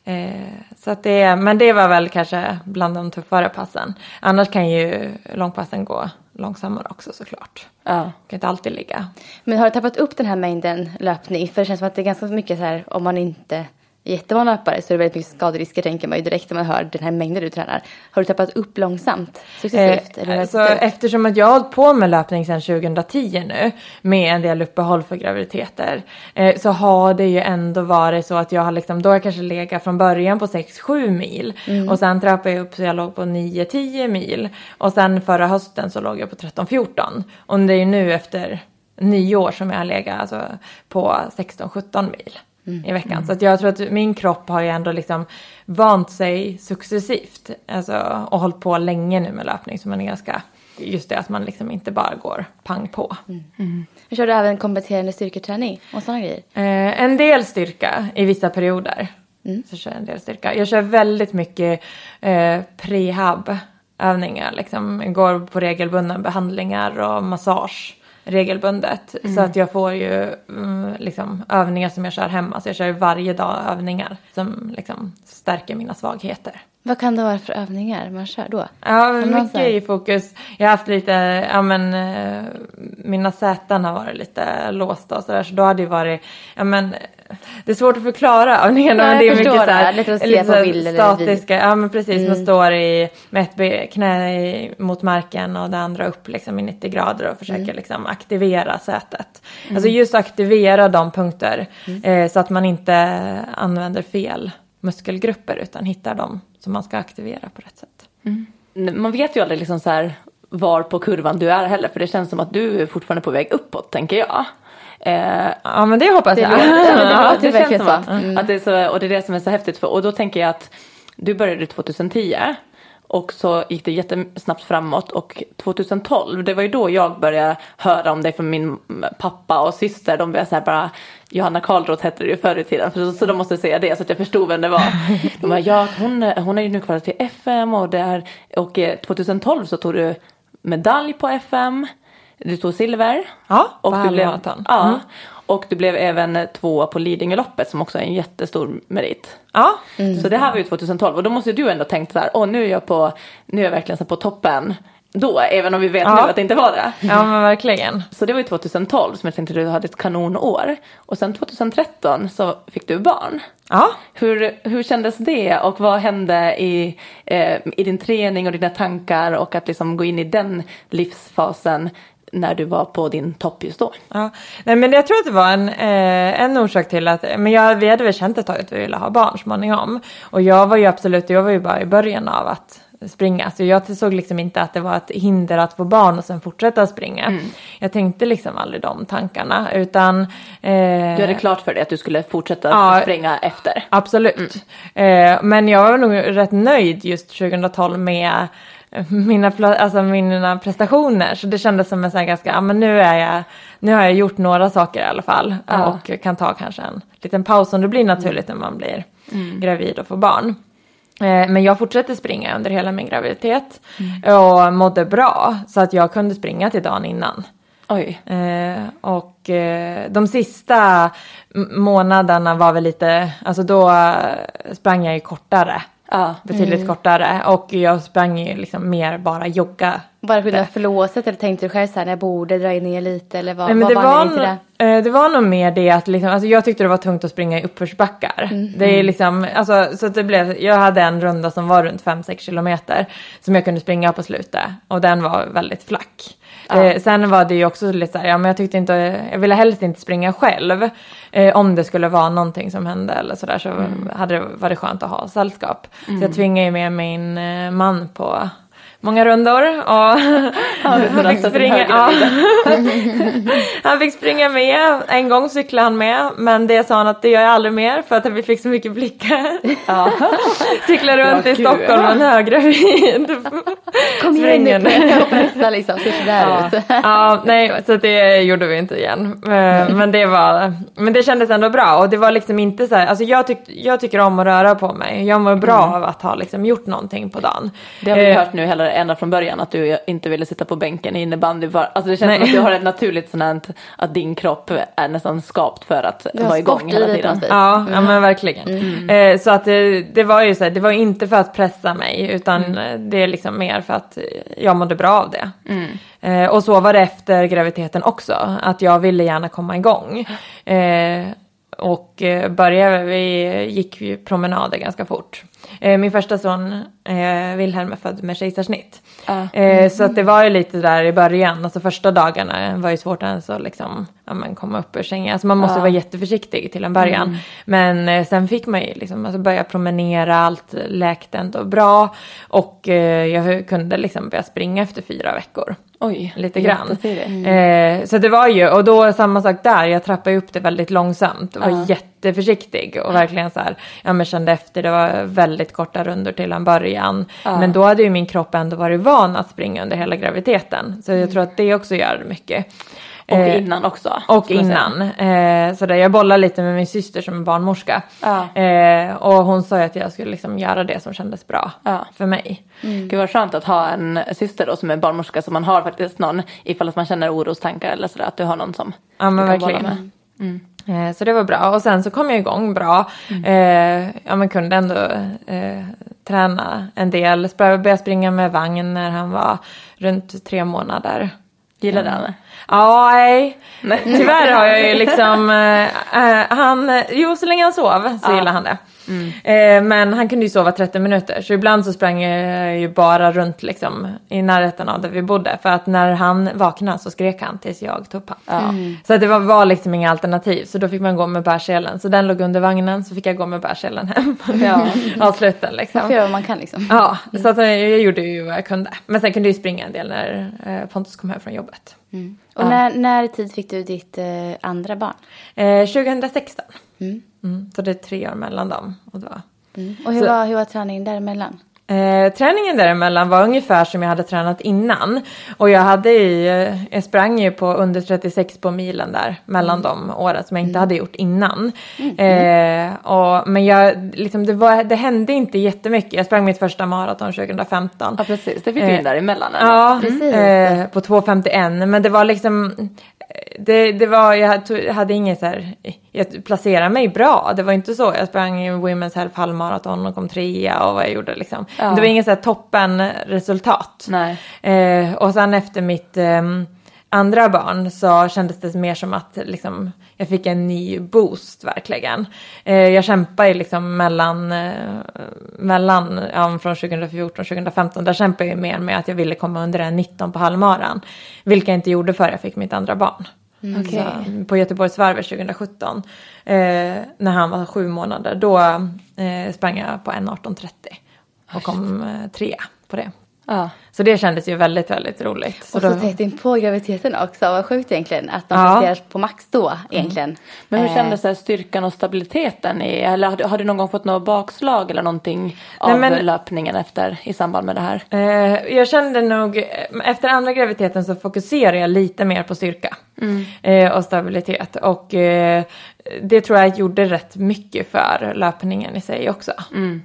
Eh, så att det, men det var väl kanske bland de tuffare passen. Annars kan ju långpassen gå långsammare också såklart.
Ja.
Kan inte alltid ligga.
Men har du tappat upp den här mängden löpning? För det känns som att det är ganska mycket så här om man inte jättevan löpare så är det väldigt mycket skaderisker tänker man ju direkt när man hör den här mängden du tränar. Har du tappat upp långsamt? Successivt?
Eh,
det
så
sett ut?
eftersom att jag har hållit på med löpning sedan 2010 nu med en del uppehåll för graviditeter eh, så har det ju ändå varit så att jag har liksom, då har jag kanske legat från början på 6-7 mil
Mm.
och sen trappade jag upp så jag låg på 9-10 mil och sen förra hösten så låg jag på 13-14 och det är ju nu efter nio år som jag har legat alltså, på 16-17 mil
Mm.
i veckan. Så att jag tror att min kropp har ju ändå liksom vant sig successivt alltså, och hållit på länge nu med löpning. Så man är ganska, just det att man liksom inte bara går pang på.
Jag kör du även kompletterande styrketräning och sådana grejer?
Eh, en del styrka i vissa perioder. Så kör jag en del styrka. Jag kör väldigt mycket eh, prehab övningar. Liksom. Jag går på regelbundna behandlingar och massage regelbundet. Så att jag får ju mm, liksom, övningar som jag kör hemma. Så jag kör ju varje dag övningar som liksom, stärker mina svagheter.
Vad kan det vara för övningar man kör då?
Ja, mycket
säger-
i fokus. Jag har haft lite, ja men eh, mina säten har varit lite låsta och sådär så då hade det varit, ja men det är svårt att förklara
Ja,
men det
jag
är mycket
förstår
så här,
det. Lätt att se
lite
på bild eller Mm.
statiska, ja men precis, man står i, med ett knä i, mot marken och det andra upp liksom i 90 grader och försöker
Mm.
liksom aktivera sätet. Alltså just aktivera de punkter
Mm.
eh, så att man inte använder fel muskelgrupper utan hittar dem som man ska aktivera på rätt sätt.
Man vet ju aldrig liksom så här var på kurvan du är heller för det känns som att du är fortfarande på väg uppåt tänker jag. Eh,
Ja men det hoppas
Det
jag.
låter- det
Ja, det
verkligen
känns som
så.
att,
Mm.
att det är så, och det är det som är så häftigt. För, och då tänker jag att du började 2010 och så gick det jättesnabbt framåt och 2012, det var ju då jag började höra om dig från min pappa och syster. De började säga bara, Johanna Karlroth hette det ju förr i tiden, för, så de måste säga det så att jag förstod vem det var. De bara, ja hon, hon är ju nu kvar till FM och, det är, och eh, 2012 så tog du medalj på FM, du tog silver.
Ja,
Och
på
du blev, ja,
Mm.
och du blev även två på Lidingöloppet som också är en jättestor merit.
Ja,
Så det här var ju 2012 och då måste du ändå tänkt så här, åh nu är jag på, nu är jag verkligen så på toppen. Då, även om vi vet
Ja.
nu att det inte var det.
ja men verkligen.
Så det var ju 2012 som jag tänkte du hade ett kanonår. Och sen 2013 så fick du barn.
Ja.
Hur, hur kändes det och vad hände i, eh, i din träning och dina tankar och att liksom gå in i den livsfasen när du var på din topp just då?
Ja, nej men jag tror att det var en, eh, en orsak till att, men jag, vi hade väl känt ett tag att vi ville ha barn småningom. Och jag var ju absolut, jag var ju bara i början av att springa. Så jag såg liksom inte att det var ett hinder att få barn och sen fortsätta springa. Jag tänkte liksom aldrig de tankarna utan... Eh,
Du hade klart för dig att du skulle fortsätta
Ja.
springa efter.
Absolut. Eh, men jag var nog rätt nöjd just 2012 med mina, alltså mina prestationer. Så det kändes som en sån här ganska, ja men nu är jag, nu har jag gjort några saker i alla fall.
Ja.
Och kan ta kanske en liten paus som det blir naturligt när man blir gravid och får barn. Eh, Men jag fortsatte springa under hela min graviditet och mådde bra så att jag kunde springa till dagen innan.
Oj.
Eh, och eh, de sista månaderna var väl lite, alltså då sprang jag ju kortare
Ja.
Betydligt kortare och jag sprang ju liksom mer bara jogga.
Bara av flåset eller tänkte du själv så här, jag borde dra ner lite eller vad,
Nej, men
vad
det,
var till det?
eh, det var nog mer det att liksom, alltså jag tyckte det var tungt att springa i uppförsbackar. Det är liksom, alltså, så det blev, jag hade en runda som var runt 5-6 kilometer som jag kunde springa på slutet och den var väldigt flack. Eh, sen var det ju också lite så här, ja men jag tyckte inte, jag ville helst inte springa själv. Eh, om det skulle vara någonting som hände eller sådär så hade det varit skönt att ha sällskap. Så jag tvingade ju med min eh, man på många rundor och han, fick springa, ja. han fick springa med, en gång cyklade han med men det sa han att det gör jag aldrig mer för att vi fick så mycket blickar.
Ja.
Cykla runt
Ja,
i. Stockholm med en höggravid.
Kom igen nu och pressa liksom, ser sådär
Ja,
ut.
ja, nej, så det gjorde vi inte igen. Eh, Men det, var, men det kändes ändå bra och det var liksom inte så här, alltså jag, tyck, jag tycker om att röra på mig. Jag mår bra av att ha liksom gjort någonting på dagen.
Det har vi
Eh,
hört nu hela, ända från början att du inte ville sitta på bänken i innebandy. För, alltså det känns
Nej.
som att du har ett naturligt sånt att din kropp är nästan skapt för att vara igång hela tiden.
något vis.
Ja, ja men verkligen. Eh, så att det, det var ju så här, det var inte för att pressa mig utan eh, det är liksom mer för att eh, jag mådde bra av det. Eh, och så var det efter graviditeten också, att jag ville gärna komma igång. Eh, och eh, började, vi gick ju promenader ganska fort. Eh, min första son, eh, Wilhelm, är född med kejsarsnitt.
Ja.
Eh, så att det var ju lite där i början, alltså första dagarna var ju svårt ens att liksom, ja, men komma upp ur sängen. Alltså man måste vara jätteförsiktig till en början. Men eh, sen fick man ju liksom alltså börja promenera, allt läkte ändå bra. Och eh, jag kunde liksom börja springa efter fyra veckor.
Oj,
Lite grann.
jättetidigt.
Eh, så det var ju, och då samma sak där, jag trappade upp det väldigt långsamt. Var jätteförsiktig och verkligen så här, ja men kände efter, det var väldigt korta rundor till en början. Men då hade ju min kropp ändå varit van att springa under hela graviditeten. Så jag tror att det också gör mycket.
Och
Eh,
innan också.
och innan. Eh, så där, jag bollade lite med min syster som är barnmorska.
Ja.
Eh, och hon sa ju att jag skulle liksom göra det som kändes bra
Ja.
för mig.
Gud vad skönt att ha en syster då som är barnmorska så man har faktiskt någon ifall att man känner orostankar eller sådär att du har någon som
Ja men
du kan bolla
verkligen.
med.
Eh, Så det var bra och sen så kom jag igång bra. Eh, ja men kunde ändå eh, träna en del. Började springa med vagn när han var runt tre månader.
Gillar du henne?
Ja, nej. Tyvärr har jag ju liksom, eh, eh, han, jo så länge han sov så gillade han det. Eh, men han kunde ju sova 30 minuter så ibland så sprang jag ju bara runt liksom i närheten av där vi bodde. För att när han vaknade så skrek han tills jag tog upp han. Så att det var, var liksom inga alternativ så då fick man gå med bärselen. Så den låg under vagnen så fick jag gå med bärselen hem.
Ja.
Avsluta liksom.
Man får göra vad man kan liksom.
Ja, så att eh, jag gjorde ju vad jag kunde. Men sen kunde jag ju springa en del när eh, Pontus kom hem från jobbet.
Och när, när i tid fick du ditt eh, andra barn?
Eh, 2016. Mm, så det är tre år mellan dem. Och då.
Och hur,
Så-
var, hur var träningen däremellan?
Eh, träningen däremellan var ungefär som jag hade tränat innan. Och jag hade i, eh, jag sprang ju på under 36 på milen där mellan de åren som jag inte hade gjort innan. Eh, och, men jag, liksom, det, var, det hände inte jättemycket. Jag sprang mitt första maraton 2015.
Ja precis, det fick du in däremellan. ändå.
Ja,
Precis.
eh, på 2.51. Men det var liksom, det, det var, jag hade, jag hade inget så här, jag placerade mig bra. Det var inte så. Jag sprang i Women's Health halvmaraton och kom trea och vad jag gjorde liksom.
Ja.
Det var inget så här toppen resultat.
Nej.
Eh, och sen efter mitt ehm, andra barn så kändes det mer som att liksom, jag fick en ny boost verkligen. Eh, jag kämpade ju liksom mellan, eh, mellan ja, från 2014 och 2015. Där kämpade jag ju mer med att jag ville komma under en 19 på halvmaran. Vilket jag inte gjorde förrän jag fick mitt andra barn.
Okej.
Så, på Göteborgsvarvet 2017. Eh, när han var sju månader. Då eh, sprang jag på 1.18.30. Och kom eh, trea på det.
Ja.
Så det kändes ju väldigt, väldigt roligt. Så
Och så
då,
tätt in på graviditeten också. Vad sjukt egentligen att man
Ja.
på max då egentligen.
Men hur
Eh,
kändes det styrkan och stabiliteten? I, eller har du, har du någon gång fått något bakslag eller någonting av
Nej, men-
löpningen efter i samband med det här?
eh, jag kände nog, eh, efter andra graviditeten så fokuserade jag lite mer på styrka. Eh, och stabilitet. Och eh, det tror jag gjorde rätt mycket för löpningen i sig också. Mm.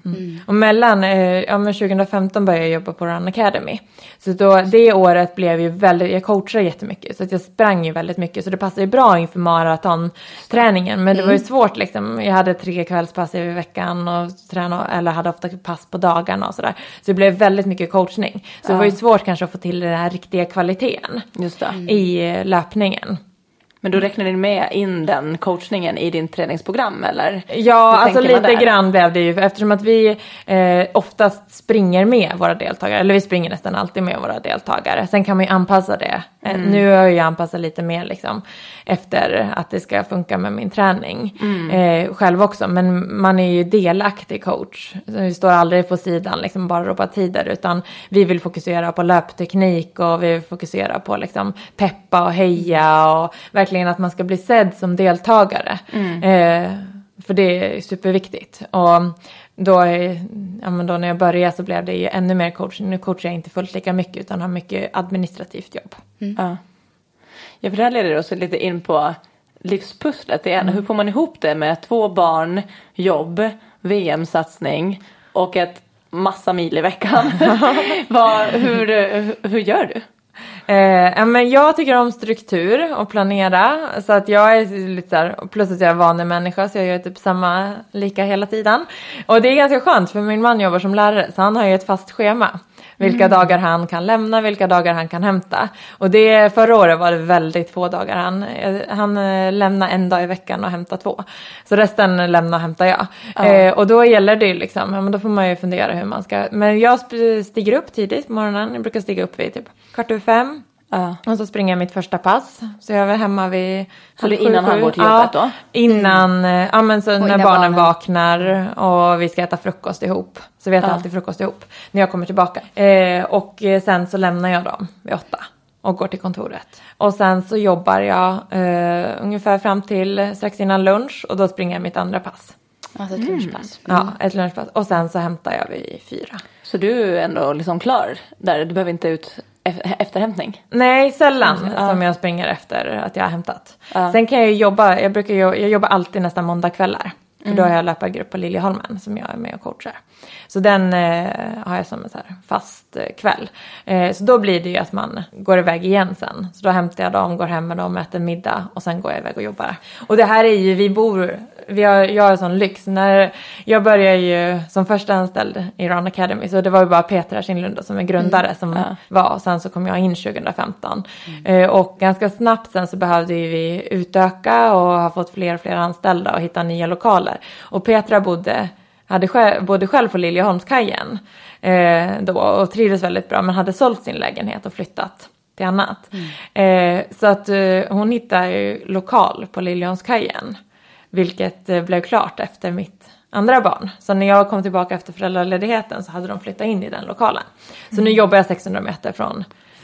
Och mellan, eh, ja men 2015 började jag jobba på Run Academy. Så då, det året blev ju väldigt, jag coachade jättemycket så att jag sprang ju väldigt mycket så det passade ju bra inför maratonträningen. Men det var ju svårt liksom, jag hade tre kvällspass i veckan och tränade, eller hade ofta pass på dagarna och sådär. Så det blev väldigt mycket coachning. Så det var ju svårt kanske att få till den här riktiga kvaliteten i eh, löpningen.
Men då räknar ni med in den coachningen i din träningsprogram eller?
Ja, alltså lite
där?
grann blev det ju eftersom att vi eh, oftast springer med våra deltagare, eller vi springer nästan alltid med våra deltagare. Sen kan man ju anpassa det. Eh,
Mm.
Nu har jag ju anpassat lite mer liksom efter att det ska funka med min träning
Mm.
eh, själv också. Men man är ju delaktig coach. Så vi står aldrig på sidan liksom bara ropar tider utan vi vill fokusera på löpteknik och vi vill fokusera på liksom peppa och heja och verkligen att man ska bli sedd som deltagare. Eh, för det är superviktigt. Och då, är, ja, men då när jag började så blev det ju ännu mer coaching. Nu coachar jag inte fullt lika mycket utan har mycket administrativt jobb.
Ja. ja, för det här leder oss lite in på livspusslet igen. Hur får man ihop det med två barn, jobb, VM-satsning och ett massa mil i veckan? Vad, hur, hur gör du?
Eh, men jag tycker om struktur och planera. Så att jag är lite så här, plus att jag är vanemänniska så jag gör typ samma lika hela tiden. Och det är ganska skönt för min man jobbar som lärare så han har ju ett fast schema. Vilka dagar han kan lämna, vilka dagar han kan hämta. Och det, förra året var det väldigt få dagar. Han, eh, han eh, lämnar en dag i veckan och hämtar två. Så resten lämnar och hämtar jag. Eh, och då gäller det ju liksom, ja, men då får man ju fundera hur man ska. Men jag stiger upp tidigt på morgonen. Jag brukar stiga upp vid typ kvart över fem.
Ja.
Och så springer jag mitt första pass. Så jag är hemma vid
Så det innan
sju,
han går till jobbet då?
Innan, eh, ja men så när
innan
barnen,
barnen.
vaknar och vi ska äta frukost ihop. Så vi äter
Ja.
alltid frukost ihop när jag kommer tillbaka. Eh, och eh, sen så lämnar jag dem vid åtta och går till kontoret. Och sen så jobbar jag eh, ungefär fram till strax innan lunch och då springer jag mitt andra pass.
Alltså ett lunchpass.
Ja, ett lunchpass. Och sen så hämtar jag vid fyra.
Så du är ändå liksom klar där? Du behöver inte ut efterhämtning?
Nej, sällan
Ja.
som jag springer efter att jag har hämtat.
Ja.
Sen kan jag ju jobba, jag brukar ju, jag jobbar alltid nästan måndagkvällar. För
Mm.
då har jag löpargrupp på Liljeholmen som jag är med och coachar. Så den eh, har jag som en så fast eh, kväll. Eh, så då blir det ju att man går iväg igen sen. Så då hämtar jag dem, går hem med dem, äter middag och sen går jag iväg och jobbar. Och det här är ju, vi bor, vi har, jag har sån lyx. När jag började ju som första anställd i Run Academy så det var ju bara Petra Kinlunda som är grundare som
Ja.
var. Och sen så kom jag in 2015. Eh, och ganska snabbt sen så behövde vi utöka och ha fått fler och fler anställda och hitta nya lokaler. Och Petra bodde, hade själv, bodde själv på Liljeholmskajen eh, då och trivdes väldigt bra men hade sålt sin lägenhet och flyttat till annat. Eh, så att eh, hon hittade ju lokal på Liljeholmskajen. Vilket eh, blev klart efter mitt andra barn. Så när jag kom tillbaka efter föräldraledigheten så hade de flyttat in i den lokalen. Så nu jobbar jag 600 meter från,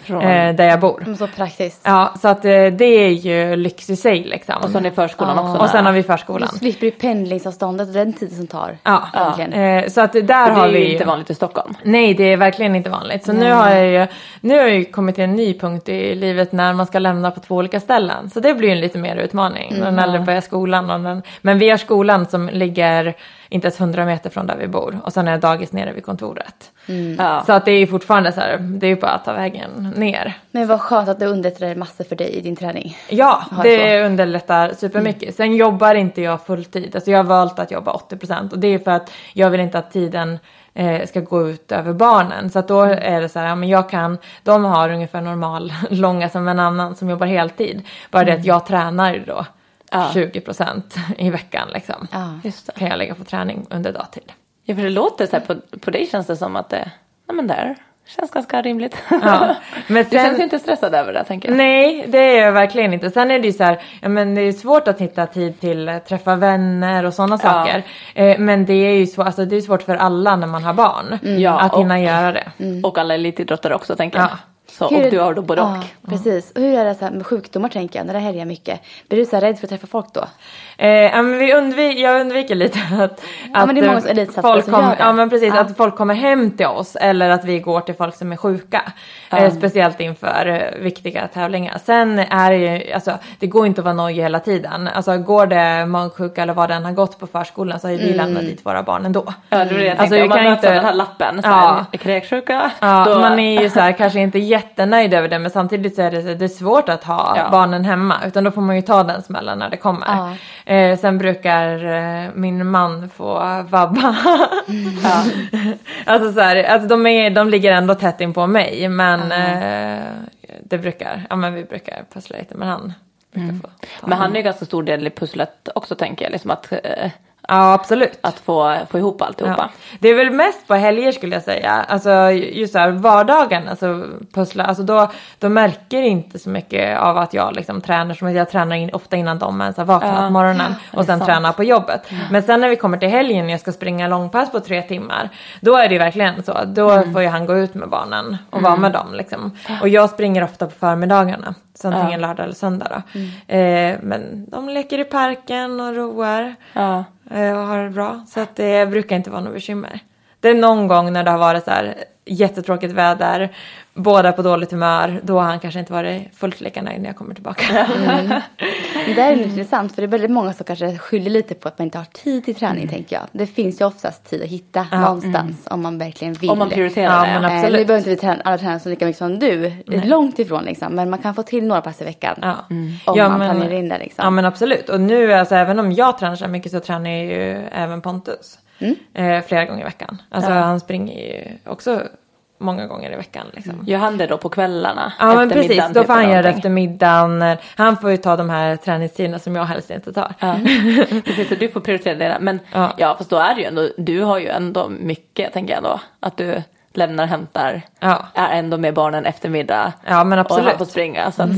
Från-
eh, där jag bor.
Mm, Så praktiskt.
Ja, så att eh, det är ju lyx i sig liksom.
Och sen är förskolan
Ja.
också
Och sen har vi
Du
förskolan.
slipper ju pendlingsavståndet och den tiden som tar.
Ja,
Verkligen.
eh, så att där
Det
har
är
vi
ju inte vanligt i Stockholm.
Nej, det är verkligen inte vanligt. Så nu har jag ju, nu har jag ju kommit till en ny punkt i livet när man ska lämna på två olika ställen. Så det blir ju en lite mer utmaning. när Den äldre börjar skolan och den, men vi har skolan som ligger inte ens 100 meter från där vi bor. Och sen är dagis nere vid kontoret.
Ja.
Så att det är ju fortfarande så här, det är ju bara att ta vägen ner.
Men vad skönt att det underlättar massor för dig i din träning.
Ja, det underlättar supermycket. Sen jobbar inte jag fulltid. Alltså jag har valt att jobba 80% och det är för att jag vill inte att tiden eh, ska gå ut över barnen. Så att då är det så här, ja, men jag kan, de har ungefär normal långa som en annan som jobbar heltid. Bara det att jag tränar då
Ja.
20% i veckan liksom.
Ja.
Just det.
Kan jag lägga på träning under dagtid.
Ja, för det låter så här, på, på dig känns det som att det, ja men där känns ganska rimligt.
Ja. Men
Du känns
sen,
ju inte stressad över det tänker jag.
Nej, det är jag verkligen inte. Sen är det ju så här, ja, men det är svårt att hitta tid till träffa vänner och sådana
Ja.
saker. Eh, men det är ju svårt, alltså, det är svårt för alla när man har barn
Ja,
att
och-
hinna göra det.
Och alla elitidrottare också tänker jag.
Ja.
Hur-
och du har då både
ja,
och.
Precis. Och hur är det så här med sjukdomar tänker jag, när det härjar mycket? Blir du så här rädd för att träffa folk då?
Eh, ja, men vi undvik, jag undviker lite att, att
men det är många
eh, folk kommer, ja, men precis,
Ja.
att folk kommer hem till oss eller att vi går till folk som är sjuka. Eh, speciellt inför eh, viktiga tävlingar. Sen är det ju, alltså det går inte att vara nojig hela tiden. Alltså går det magsjuka eller vad den har gått på förskolan så har ju vi lämnat dit våra barn ändå.
Ja, det var det jag
Alltså,
tänkte.
vi
Om man
kan inte-
den här lappen, så
Ja.
kräksjuka,
Ja,
då...
man är ju så här, kanske inte jättenöjd över det men samtidigt så är det, så- det är svårt att ha
Ja.
barnen hemma utan då får man ju ta den smällen när det kommer. Eh, sen brukar eh, min man få vabba.
Ja.
alltså så här, alltså de, är, de ligger ändå tätt in på mig men eh, det brukar, ja men vi brukar pussla lite men han brukar få ta
Men han är ju ganska stor del i pusslet också tänker jag, liksom att, eh,
Ja absolut.
att få, få ihop alltihopa.
Ja. Det är väl mest på helger skulle jag säga. Alltså just så här vardagen, alltså pussla, alltså då, då märker inte så mycket av att jag liksom tränar som att jag tränar in, ofta innan de ens har vaknat
Ja.
på morgonen och sen
sant.
tränar på jobbet. Men sen när vi kommer till helgen och jag ska springa långpass på tre timmar, då är det ju verkligen så. Då
Mm.
får ju han gå ut med barnen och vara med dem liksom. Och jag springer ofta på förmiddagarna, så antingen lördag eller söndag då.
Mm.
Eh, men de leker i parken och roar Eh, och har det bra. Så att det brukar inte vara något bekymmer. Det är någon gång när det har varit så här jättetråkigt väder, båda på dåligt humör, då har han kanske inte varit fullt lika nöjd när jag kommer tillbaka.
Men det är intressant för det är väldigt många som kanske skyller lite på att man inte har tid till träning tänker jag. Det finns ju oftast tid att hitta
Ja.
någonstans om man verkligen vill.
Om man prioriterar
Ja,
det.
men
Eh,
absolut.
Nu behöver inte vi träna, alla träna så lika mycket som du. Det är långt ifrån liksom. Men man kan få till några pass i veckan.
Ja.
Om
Ja,
man
men-
planerar in det liksom.
Ja men absolut. Och nu alltså även om jag tränar så mycket så tränar jag ju även Pontus. Eh, flera gånger i veckan. Alltså han springer ju också många gånger i veckan liksom.
Gör han det då på kvällarna?
Ja men precis,
middagen,
då
typ,
får han göra det efter middagen. Han får ju ta de här träningstiderna som jag helst inte tar.
Ja. Precis, så du får prioritera det. Men
Ja.
ja. fast då är det ju ändå, du har ju ändå mycket tänker jag då. Att du lämnar, hämtar,
Ja.
är ändå med barnen eftermiddag.
Ja men
Och han
absolut.
får springa. Så att,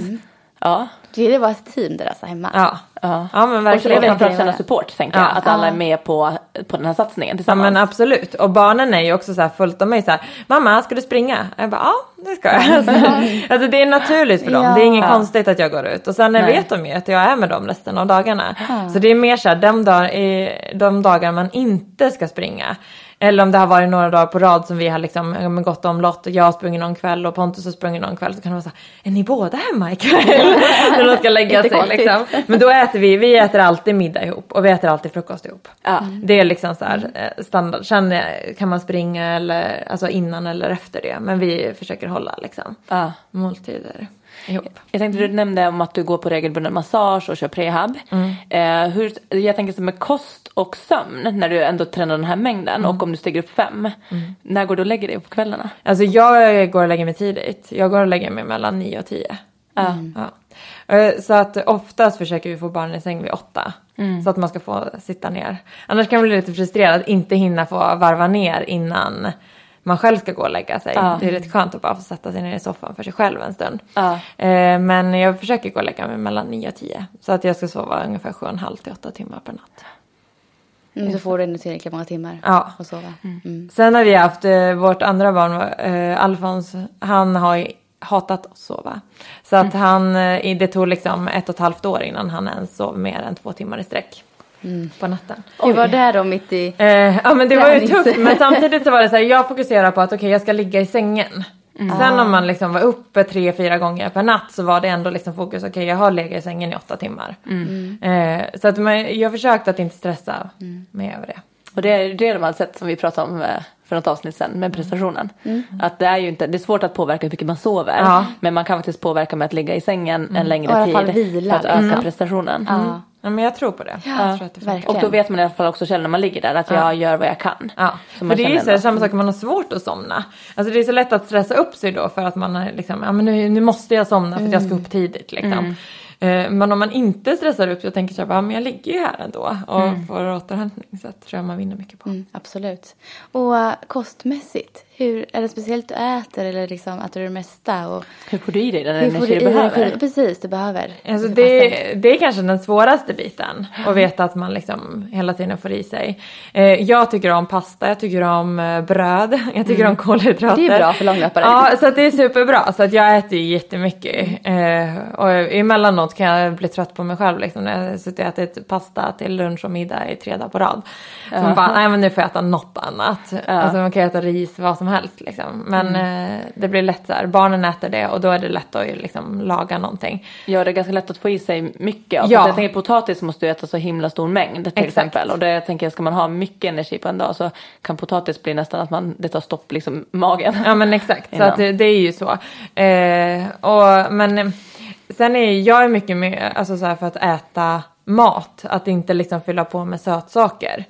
ja.
Det att vara ett team där alltså hemma.
Ja.
Ja.
ja men
Och
verkligen.
framförallt känna support tänker jag.
Ja.
Att alla är med på, på den här satsningen
Ja
tillsammans.
men absolut. Och barnen är ju också så här fullt av mig så här. Mamma ska du springa? Jag bara ja det ska jag. Alltså, alltså det är naturligt för dem.
Ja.
Det är inget konstigt att jag går ut. Och sen
Nej.
vet de ju att jag är med dem resten av dagarna. Så det är mer så här de, dag, de dagar man inte ska springa. Eller om det har varit några dagar på rad som vi har liksom ja, gått omlott och jag har sprungit någon kväll och Pontus har sprungit någon kväll så kan det vara så här, är ni båda hemma ikväll? När de ska lägga sig liksom. Men då äter vi, vi äter alltid middag ihop och vi äter alltid frukost ihop.
Ja.
Det är liksom så här eh, standard. Sen eh, kan man springa eller, alltså innan eller efter det. Men vi försöker hålla liksom
Ja.
måltider ihop.
Jag tänkte du nämnde om att du går på regelbunden massage och kör prehab. Eh, hur, jag tänker som med kost och sömn när du ändå tränar den här mängden och om du stiger upp fem. När går du och lägger dig på kvällarna?
Alltså jag går och lägger mig tidigt. Jag går och lägger mig mellan 9 och 10.
Ja.
Eh, Så att oftast försöker vi få barnen i säng vid åtta. Så att man ska få sitta ner. Annars kan man bli lite frustrerad att inte hinna få varva ner innan man själv ska gå och lägga sig.
Ja.
Det är rätt skönt att bara få sätta sig ner i soffan för sig själv en stund. Eh, Men jag försöker gå och lägga mig mellan 9 och 10. Så att jag ska sova ungefär 7,5 till 8 timmar per natt.
Mm, så får du ändå tillräckligt många timmar
Ja.
att sova. Mm.
Sen har vi haft eh, vårt andra barn, eh, Alfons, han har hatat att sova. Så att han, eh, det tog liksom ett och ett halvt år innan han ens sov mer än två timmar i sträck. På natten.
Du var där då mitt i...
Eh, ja men det var ju tufft men samtidigt så var det så här, jag fokuserar på att okej jag ska ligga i sängen. Sen om man liksom var uppe tre, fyra gånger per natt så var det ändå liksom fokus, okej jag har legat i sängen i åtta timmar. Eh, så att man, jag försökte att inte stressa mig över det.
Och det är det de har sett som vi pratade om eh, för något avsnitt sen med prestationen. Att det är ju inte, det är svårt att påverka hur mycket man sover.
Ja.
Men man kan faktiskt påverka med att ligga i sängen en längre tid.
vila,
för att öka
liksom.
prestationen.
Ja.
Ja men jag tror på det. jag tror att det.
Och då vet man i alla fall också själv när man ligger där att jag gör vad jag kan.
Ja,
Så
för det är ju så samma sak om man har svårt att somna. Alltså det är så lätt att stressa upp sig då för att man är liksom, ja men nu, nu måste jag somna för att jag ska upp tidigt liksom. Eh, Men om man inte stressar upp och tänker så här, men jag ligger ju här ändå och får återhämtning så tror jag man vinner mycket på.
Mm, absolut. Och uh, kostmässigt, Hur, är det speciellt du äter eller liksom äter du det mesta? Och
Hur får du i dig den energi
du
behöver?
Precis, du behöver.
Alltså det, det är kanske den svåraste biten. Att veta att man liksom hela tiden får i sig. Eh, jag tycker om pasta, jag tycker om eh, bröd, jag tycker om kolhydrater.
Det är bra för långlöpare.
Ja, så att det är superbra. Så att jag äter ju jättemycket. Eh, och emellanåt kan jag bli trött på mig själv liksom, när jag suttit och ätit pasta till lunch och middag i tre dagar på rad. Så man bara, nej men nu får jag äta något annat. Alltså man kan äta ris, vad som helst liksom. Men
Mm.
eh, det blir lätt så här, barnen äter det och då är det lätt att liksom laga någonting.
Ja, det är ganska lätt att få i sig mycket.
Ja.
Jag tänker potatis måste du äta så himla stor mängd till
Exakt.
exempel. Och det jag tänker, ska man ha mycket energi på en dag så kan potatis bli nästan att man, det tar stopp liksom magen.
Ja men exakt, så att det, är ju så. Eh, och, men sen är jag är mycket mer, alltså så här för att äta mat, att inte liksom fylla på med sötsaker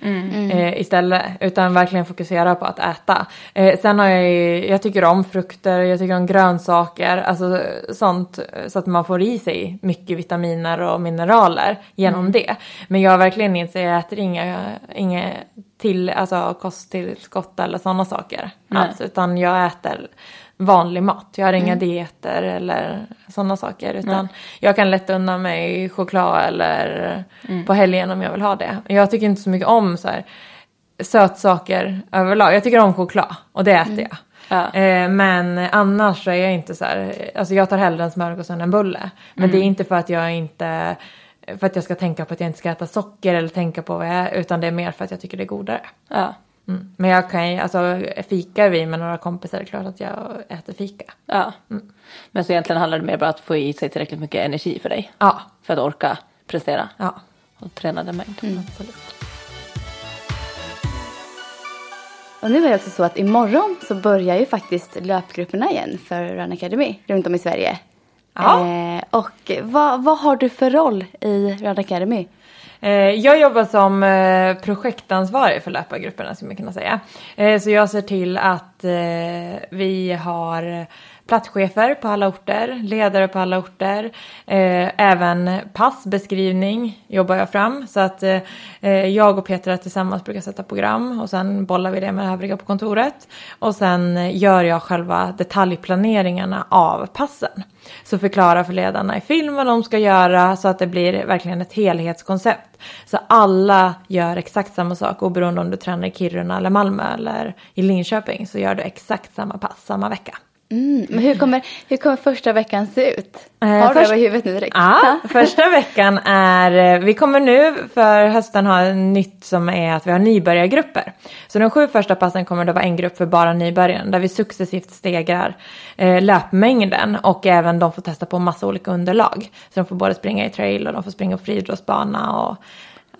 eh, istället, utan verkligen fokusera på att äta. Eh, sen har jag ju- jag tycker om frukter, jag tycker om grönsaker, alltså sånt så att man får i sig mycket vitaminer och mineraler genom det. Men jag har verkligen inte, jag äter inga, inga till, alltså kosttillskott eller sådana saker alls, utan jag äter vanlig mat. Jag har inga dieter eller sådana saker. Utan jag kan lätt unna mig choklad eller på helgen om jag vill ha det. Jag tycker inte så mycket om så här, sötsaker överlag. Jag tycker om choklad och det äter jag.
Ja.
Eh, men annars så är jag inte så här, alltså jag tar hellre en smörgås än en bulle. Men det är inte för att jag inte, för att jag ska tänka på att jag inte ska äta socker eller tänka på vad jag är, utan det är mer för att jag tycker det är godare.
Ja.
Mm. Men jag kan ju, alltså fikar vi med några kompisar, det är klart att jag äter fika.
Ja. Men så egentligen handlar det mer bara att få i sig tillräckligt mycket energi för dig.
Ja,
För att orka prestera
ja.
och träna den mängd.
Absolut.
Och nu är det också så att imorgon så börjar ju faktiskt löpgrupperna igen för Run Academy runt om i Sverige.
Ja.
Eh, och vad, vad har du för roll i Run Academy?
Eh, jag jobbar som eh, projektansvarig för löpargrupperna skulle man kunna säga. Eh, så jag ser till att vi har platschefer på alla orter, ledare på alla orter. Eh, Även passbeskrivning jobbar jag fram. Så att eh, jag och Petra tillsammans brukar sätta program och sen bollar vi det med övriga på kontoret. Och sen gör jag själva detaljplaneringarna av passen. Så förklara för ledarna i film vad de ska göra så att det blir verkligen ett helhetskoncept. Så alla gör exakt samma sak oberoende om du tränar i Kiruna eller Malmö eller i Linköping så gör du exakt samma pass samma vecka.
Mm, men hur kommer, hur kommer första veckan se ut?
Eh,
har du
först-
över huvudet nu direkt?
Ja, första veckan är, eh, vi kommer nu för hösten ha en nytt som är att vi har nybörjargrupper. Så de sju första passen kommer det vara en grupp för bara nybörjare där vi successivt stegrar eh, löpmängden och även de får testa på massa olika underlag. Så de får både springa i trail och de får springa på friidrottsbana och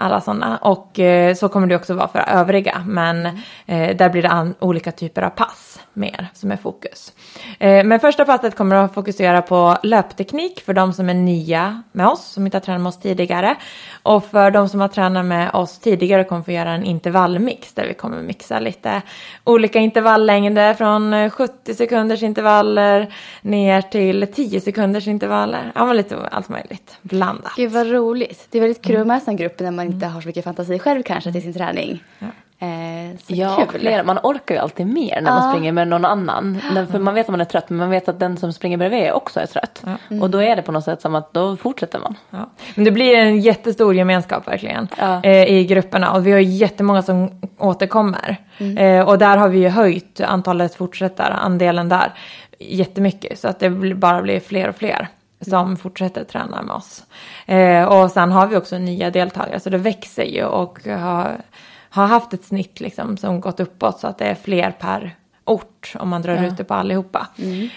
alla sådana. Och eh, så kommer det också vara för övriga. Men eh, där blir det an- olika typer av pass mer som är fokus. Eh, men första passet kommer att fokusera på löpteknik för de som är nya med oss, som inte har tränat med oss tidigare. Och för de som har tränat med oss tidigare kommer få göra en intervallmix där vi kommer mixa lite olika intervalllängder från eh, 70 sekunders intervaller ner till 10 sekunders intervaller. Ja, men lite allt möjligt blandat.
Gud vad roligt. Det är väldigt
Mm.
kul att ha med sig en grupp när man inte har så mycket fantasi själv kanske till sin träning. Eh, så
Ja, och
kul.
flera, man orkar ju alltid mer när man springer med någon annan. Den- För man vet att man är trött men man vet att den som springer bredvid också är trött. Och då är det på något sätt som att då fortsätter man.
Ja. Men det blir en jättestor gemenskap verkligen
Ja.
eh, i grupperna och vi har jättemånga som återkommer. Eh, och där har vi ju höjt antalet fortsättare, andelen där jättemycket så att det bara blir fler och fler som fortsätter träna med oss. Eh, och sen har vi också nya deltagare så det växer ju och har, har haft ett snitt liksom som gått uppåt så att det är fler per ort om man drar ut det på allihopa.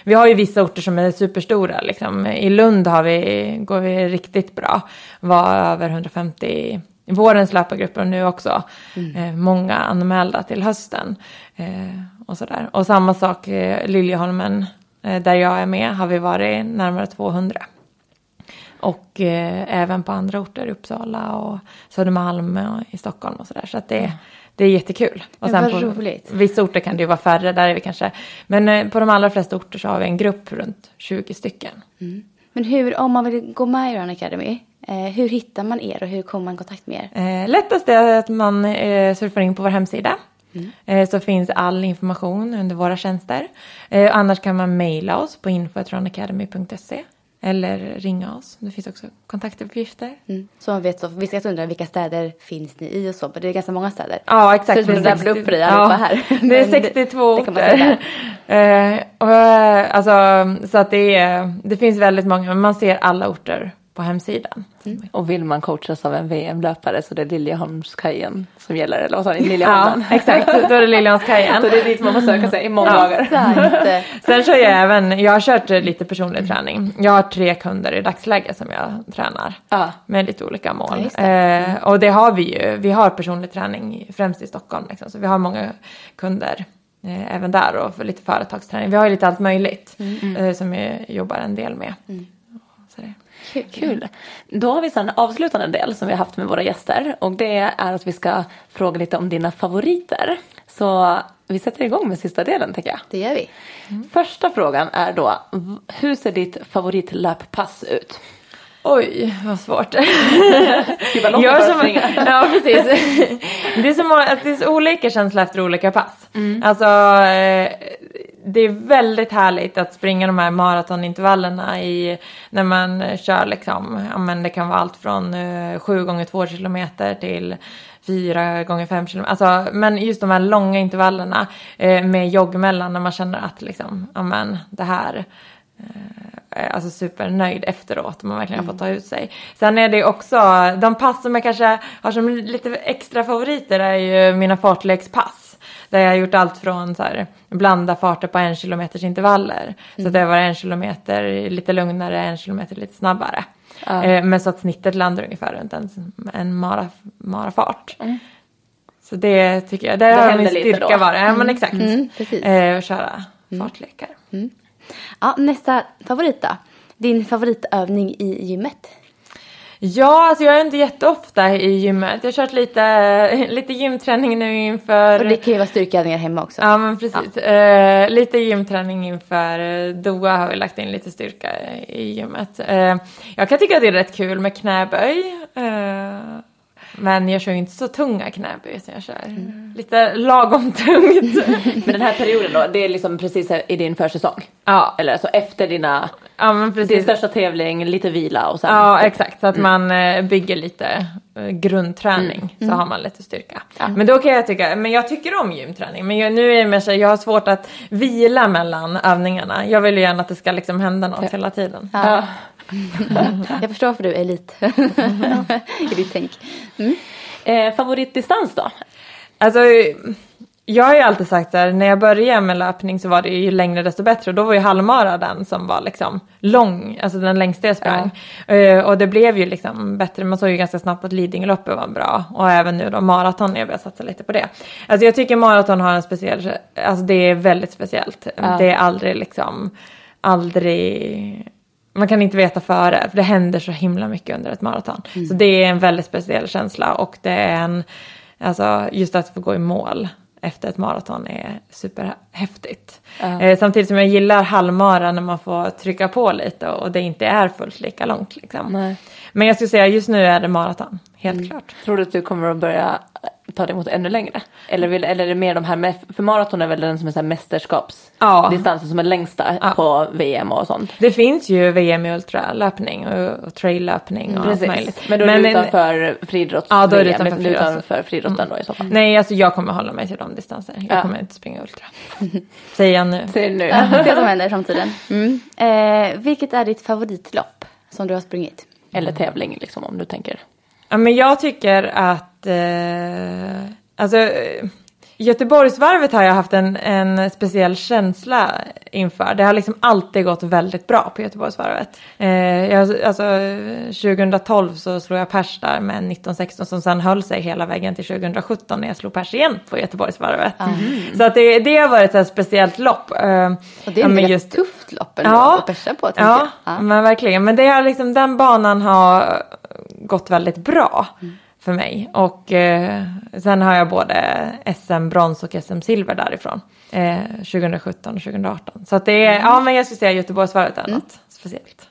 Vi har ju vissa orter som är superstora. Liksom. I Lund har vi, går vi riktigt bra. Var över 150 i vårens löpargrupper och nu också. Eh, många anmälda till hösten. Eh, och, sådär. och samma sak eh, Liljeholmen eh, där jag är med har vi varit närmare 200. Och eh, även på andra orter, Uppsala och Södermalm och i Stockholm och sådär. Så att det, det är jättekul. Och
vad
på
roligt.
vissa orter kan det ju vara färre, där är vi kanske. Men eh, på de allra flesta orter så har vi en grupp runt 20 stycken.
Men hur, om man vill gå med i Run Academy, eh, hur hittar man er och hur kommer man i kontakt med er?
Eh, lättast är att man eh, surfar in på vår hemsida. Eh, så finns all information under våra tjänster. Eh, annars kan man mejla oss på info.runacademy.se eller ringa oss. Det finns också kontaktuppgifter.
Mm. Så man vet så, vi ska undra vilka städer finns ni i och så, men det är ganska många städer.
Ja, exakt.
Så det rabbla upp för dig allihopa här.
Det är
Men
62
det kan man säga
orter. Eh, och, alltså, så att det, är, det finns väldigt många, men man ser alla orter på hemsidan.
Och vill man coachas av en VM-löpare så det är Liljeholmskajen som gäller, eller vad sa ni?
Ja,
Liljeholmen?
exakt. Då är det Liljeholmskajen.
Så det är dit man får söka sig i många
Ja.
dagar.
Sen kör jag även, jag har kört lite personlig träning. Jag har tre kunder i dagsläget som jag tränar.
Ja.
Med lite olika mål.
Ja, just
eh, och det har vi ju. Vi har personlig träning främst i Stockholm. Liksom. Så vi har många kunder eh, även där och för lite företagsträning. Vi har ju lite allt möjligt eh, som jag jobbar en del med. Det.
Kul. Då har vi sen en avslutande del som vi har haft med våra gäster och det är att vi ska fråga lite om dina favoriter. Så vi sätter igång med sista delen tycker jag.
Det gör vi.
Första frågan är då, hur ser ditt favoritlöppass ut?
Oj, vad svårt.
Det
som,
att springa.
ja, precis. Det är, så många, det är så olika känslor efter olika pass. Alltså, eh, det är väldigt härligt att springa de här maratonintervallerna i, när man kör liksom, ja men det kan vara allt från eh, 7 gånger 2 kilometer till 4 gånger 5 kilometer. Alltså, men just de här långa intervallerna eh, med jogg mellan när man känner att liksom, ja men det här eh, alltså supernöjd efteråt om man verkligen har fått ta ut sig. Sen är det också, de pass som jag kanske har som lite extra favoriter är ju mina fartlekspass. Där jag har gjort allt från så här, blanda farter på en kilometers intervaller. Så att det var en kilometer lite lugnare, en kilometer lite snabbare. Eh, men så att snittet landar ungefär runt en, en mara, marafart. Så det tycker jag, där
Det
har min styrka varit. Ja men exakt.
Mm.
Eh, och köra fartlekar.
Ja, nästa favorit då. Din favoritövning i gymmet?
Ja, alltså jag är inte jätteofta i gymmet. Jag har kört lite, lite gymträning nu inför...
Och det kan ju vara styrkeövningar hemma också.
Ja men precis. Eh, lite gymträning inför eh, Doha har vi lagt in lite styrka i gymmet. Eh, jag kan tycka att det är rätt kul med knäböj. Eh, men jag kör ju inte så tunga knäböj som jag kör. Lite lagom tungt.
Men den här perioden då, det är liksom precis i din försäsong?
ja,
Eller alltså efter dina,
ja men
din
precis.
största tävling, lite vila och sen?
Ja, exakt. Så att man eh, bygger lite eh, grundträning. Så har man lite styrka. Men då kan jag tycka, men jag tycker om gymträning. Men jag, nu är det mer så jag har svårt att vila mellan övningarna. Jag vill ju gärna att det ska liksom hända något hela tiden.
Ja. Jag förstår varför du är elit i ditt tänk.
Eh, favoritdistans då?
Alltså, jag har ju alltid sagt så här, när jag började med löpning så var det ju längre desto bättre. Och då var ju halvmara den som var liksom lång, alltså den längsta jag sprang. Eh, och det blev ju liksom bättre, man såg ju ganska snabbt att Lidingöloppet var bra. Och även nu då maraton, jag börjar satsa lite på det. Alltså jag tycker maraton har en speciell, alltså det är väldigt speciellt. Det är aldrig liksom, aldrig man kan inte veta före, för det händer så himla mycket under ett maraton. Så det är en väldigt speciell känsla och det är en, alltså just att få gå i mål efter ett maraton är superhäftigt. Eh, samtidigt som jag gillar halvmara när man får trycka på lite och det inte är fullt lika långt. Liksom. Men jag skulle säga just nu är det maraton, helt klart.
Tror du att du kommer att börja ta det mot ännu längre? Eller, vill, eller är det mer de här, med, för maraton är väl den som är så här mästerskapsdistansen
Ja.
som är längsta
Ja.
på VM och sånt?
Det finns ju VM i ultralöpning och, och traillöpning och allt möjligt.
Men då är det utanför friidrotts
Ja, då är det utanför
utanför friidrotten då i så fall.
Nej, alltså jag kommer hålla mig till de distanser. Jag
Ja.
kommer inte springa ultra. Säger jag nu.
Se nu.
Ja, det som händer i framtiden. Mm. Eh, vilket är ditt favoritlopp som du har sprungit?
Eller tävling liksom om du tänker.
Ja, men jag tycker att... Eh, alltså, Göteborgsvarvet har jag haft en, en speciell känsla inför. Det har liksom alltid gått väldigt bra på Göteborgsvarvet. Eh, jag, alltså, 2012 så slog jag pers där med 19-16 som sen höll sig hela vägen till 2017 när jag slog pers igen på Göteborgsvarvet. Så att det, det har varit ett speciellt lopp. Eh,
Och det är
ja,
ett ganska tufft lopp ändå
Ja.
att persa på
Ja,
jag. Ja.
men verkligen. Men det har liksom, den banan har gått väldigt bra för mig. Och eh, sen har jag både SM-brons och SM-silver därifrån. Eh, 2017 och 2018. Så att det är, ja men jag skulle säga Göteborgsvarvet är något speciellt.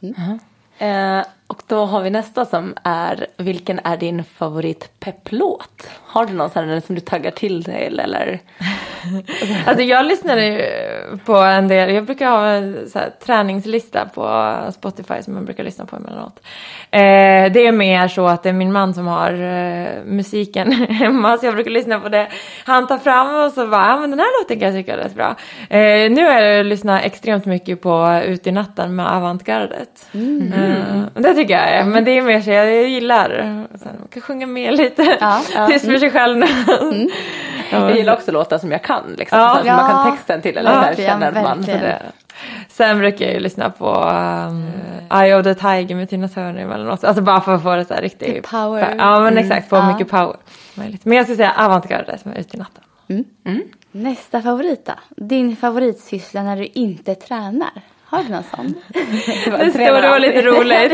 Eh, och då har vi nästa som är, vilken är din favoritpepplåt? Har du någon sån som du taggar till till eller?
alltså jag lyssnar ju på en del, jag brukar ha en så här, träningslista på Spotify som jag brukar lyssna på emellanåt. Eh, det är mer så att det är min man som har eh, musiken hemma så jag brukar lyssna på det. Han tar fram och så bara, ja men den här låten kan jag tycka är rätt bra. Eh, nu har jag lyssnat extremt mycket på Ut i natten med Avantgardet. Mm. Eh, det tycker jag är, men det är mer så jag, jag gillar. Sen, man kan sjunga med lite, ja, ja. tyst för sig själv. Mm.
Jag gillar också låtar som jag kan, liksom, ja. så man kan texten till eller ja, så känner man. det.
Sen brukar jag ju lyssna på um, Eye of the Tiger med Tina Turner eller något. Alltså bara för att få det så här riktigt.
Power.
Ja men exakt, få mm. mycket power. Men jag skulle säga avantgarde som är ute i natten.
Mm. Mm. Nästa favorit då? Din favoritsyssla när du inte tränar? Har du någon sån?
det, var, det, det var lite roligt.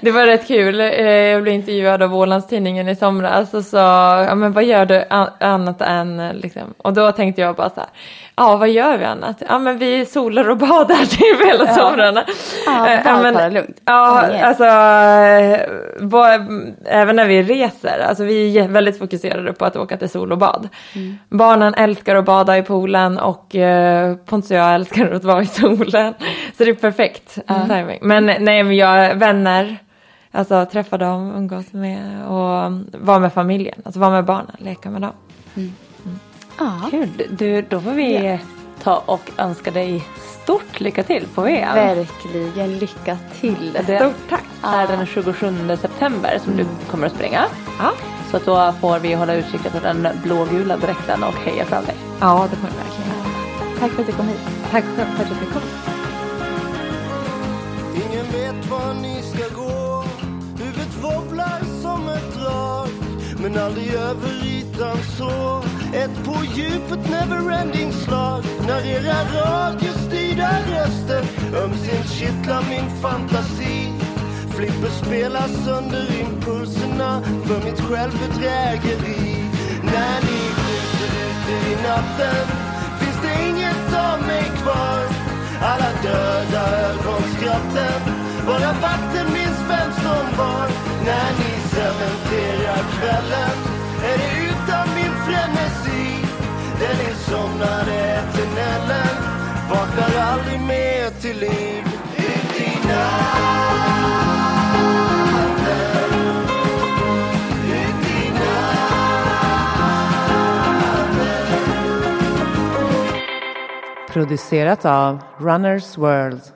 det var rätt kul. Eh, jag blev intervjuad av Ålandstidningen i somras och sa, ja men vad gör du annat än liksom? Och då tänkte jag bara så här, ja vad gör vi annat? Ja men vi solar och badar typ hela ja. somrarna.
Ja, eh, ja, men, lugnt.
Ja, alltså även när vi reser, alltså vi är väldigt fokuserade på att åka till sol och bad. Mm. Barnen älskar att bada i poolen och eh, Pontus och jag älskar att vara i solen. Så det är perfekt mm. timing. Men nej men jag, vänner, alltså träffa dem, umgås med och vara med familjen, alltså vara med barnen, leka med dem. Mm.
Ja. Kul. Du, då får vi ja. ta och önska dig stort lycka till på VM.
Verkligen lycka till.
Det Stort tack. är den 27 september som mm. du kommer att springa. Ja. Så att då får vi hålla utkik efter den blågula dräkten och heja fram dig.
Ja, det får vi verkligen.
Tack för att du kom hit.
Tack själv för att du fick komma.
Ingen vet var ni ska gå Huvudet wobblar men aldrig över ytan så ett på djupet neverending slag när era radiostyrda röster ömsint kittlar min fantasi. Flipper spelar sönder impulserna för mitt självbedrägeri. När ni skjuter ut i natten finns det inget av mig kvar. Alla döda ögonskratten, bara vatten minns vem som var. När ni cementerar kvällen är det utan min frenesi Den insomnade eternellen. vaknar aldrig mer till liv Ut i natten natten
Producerat av Runners World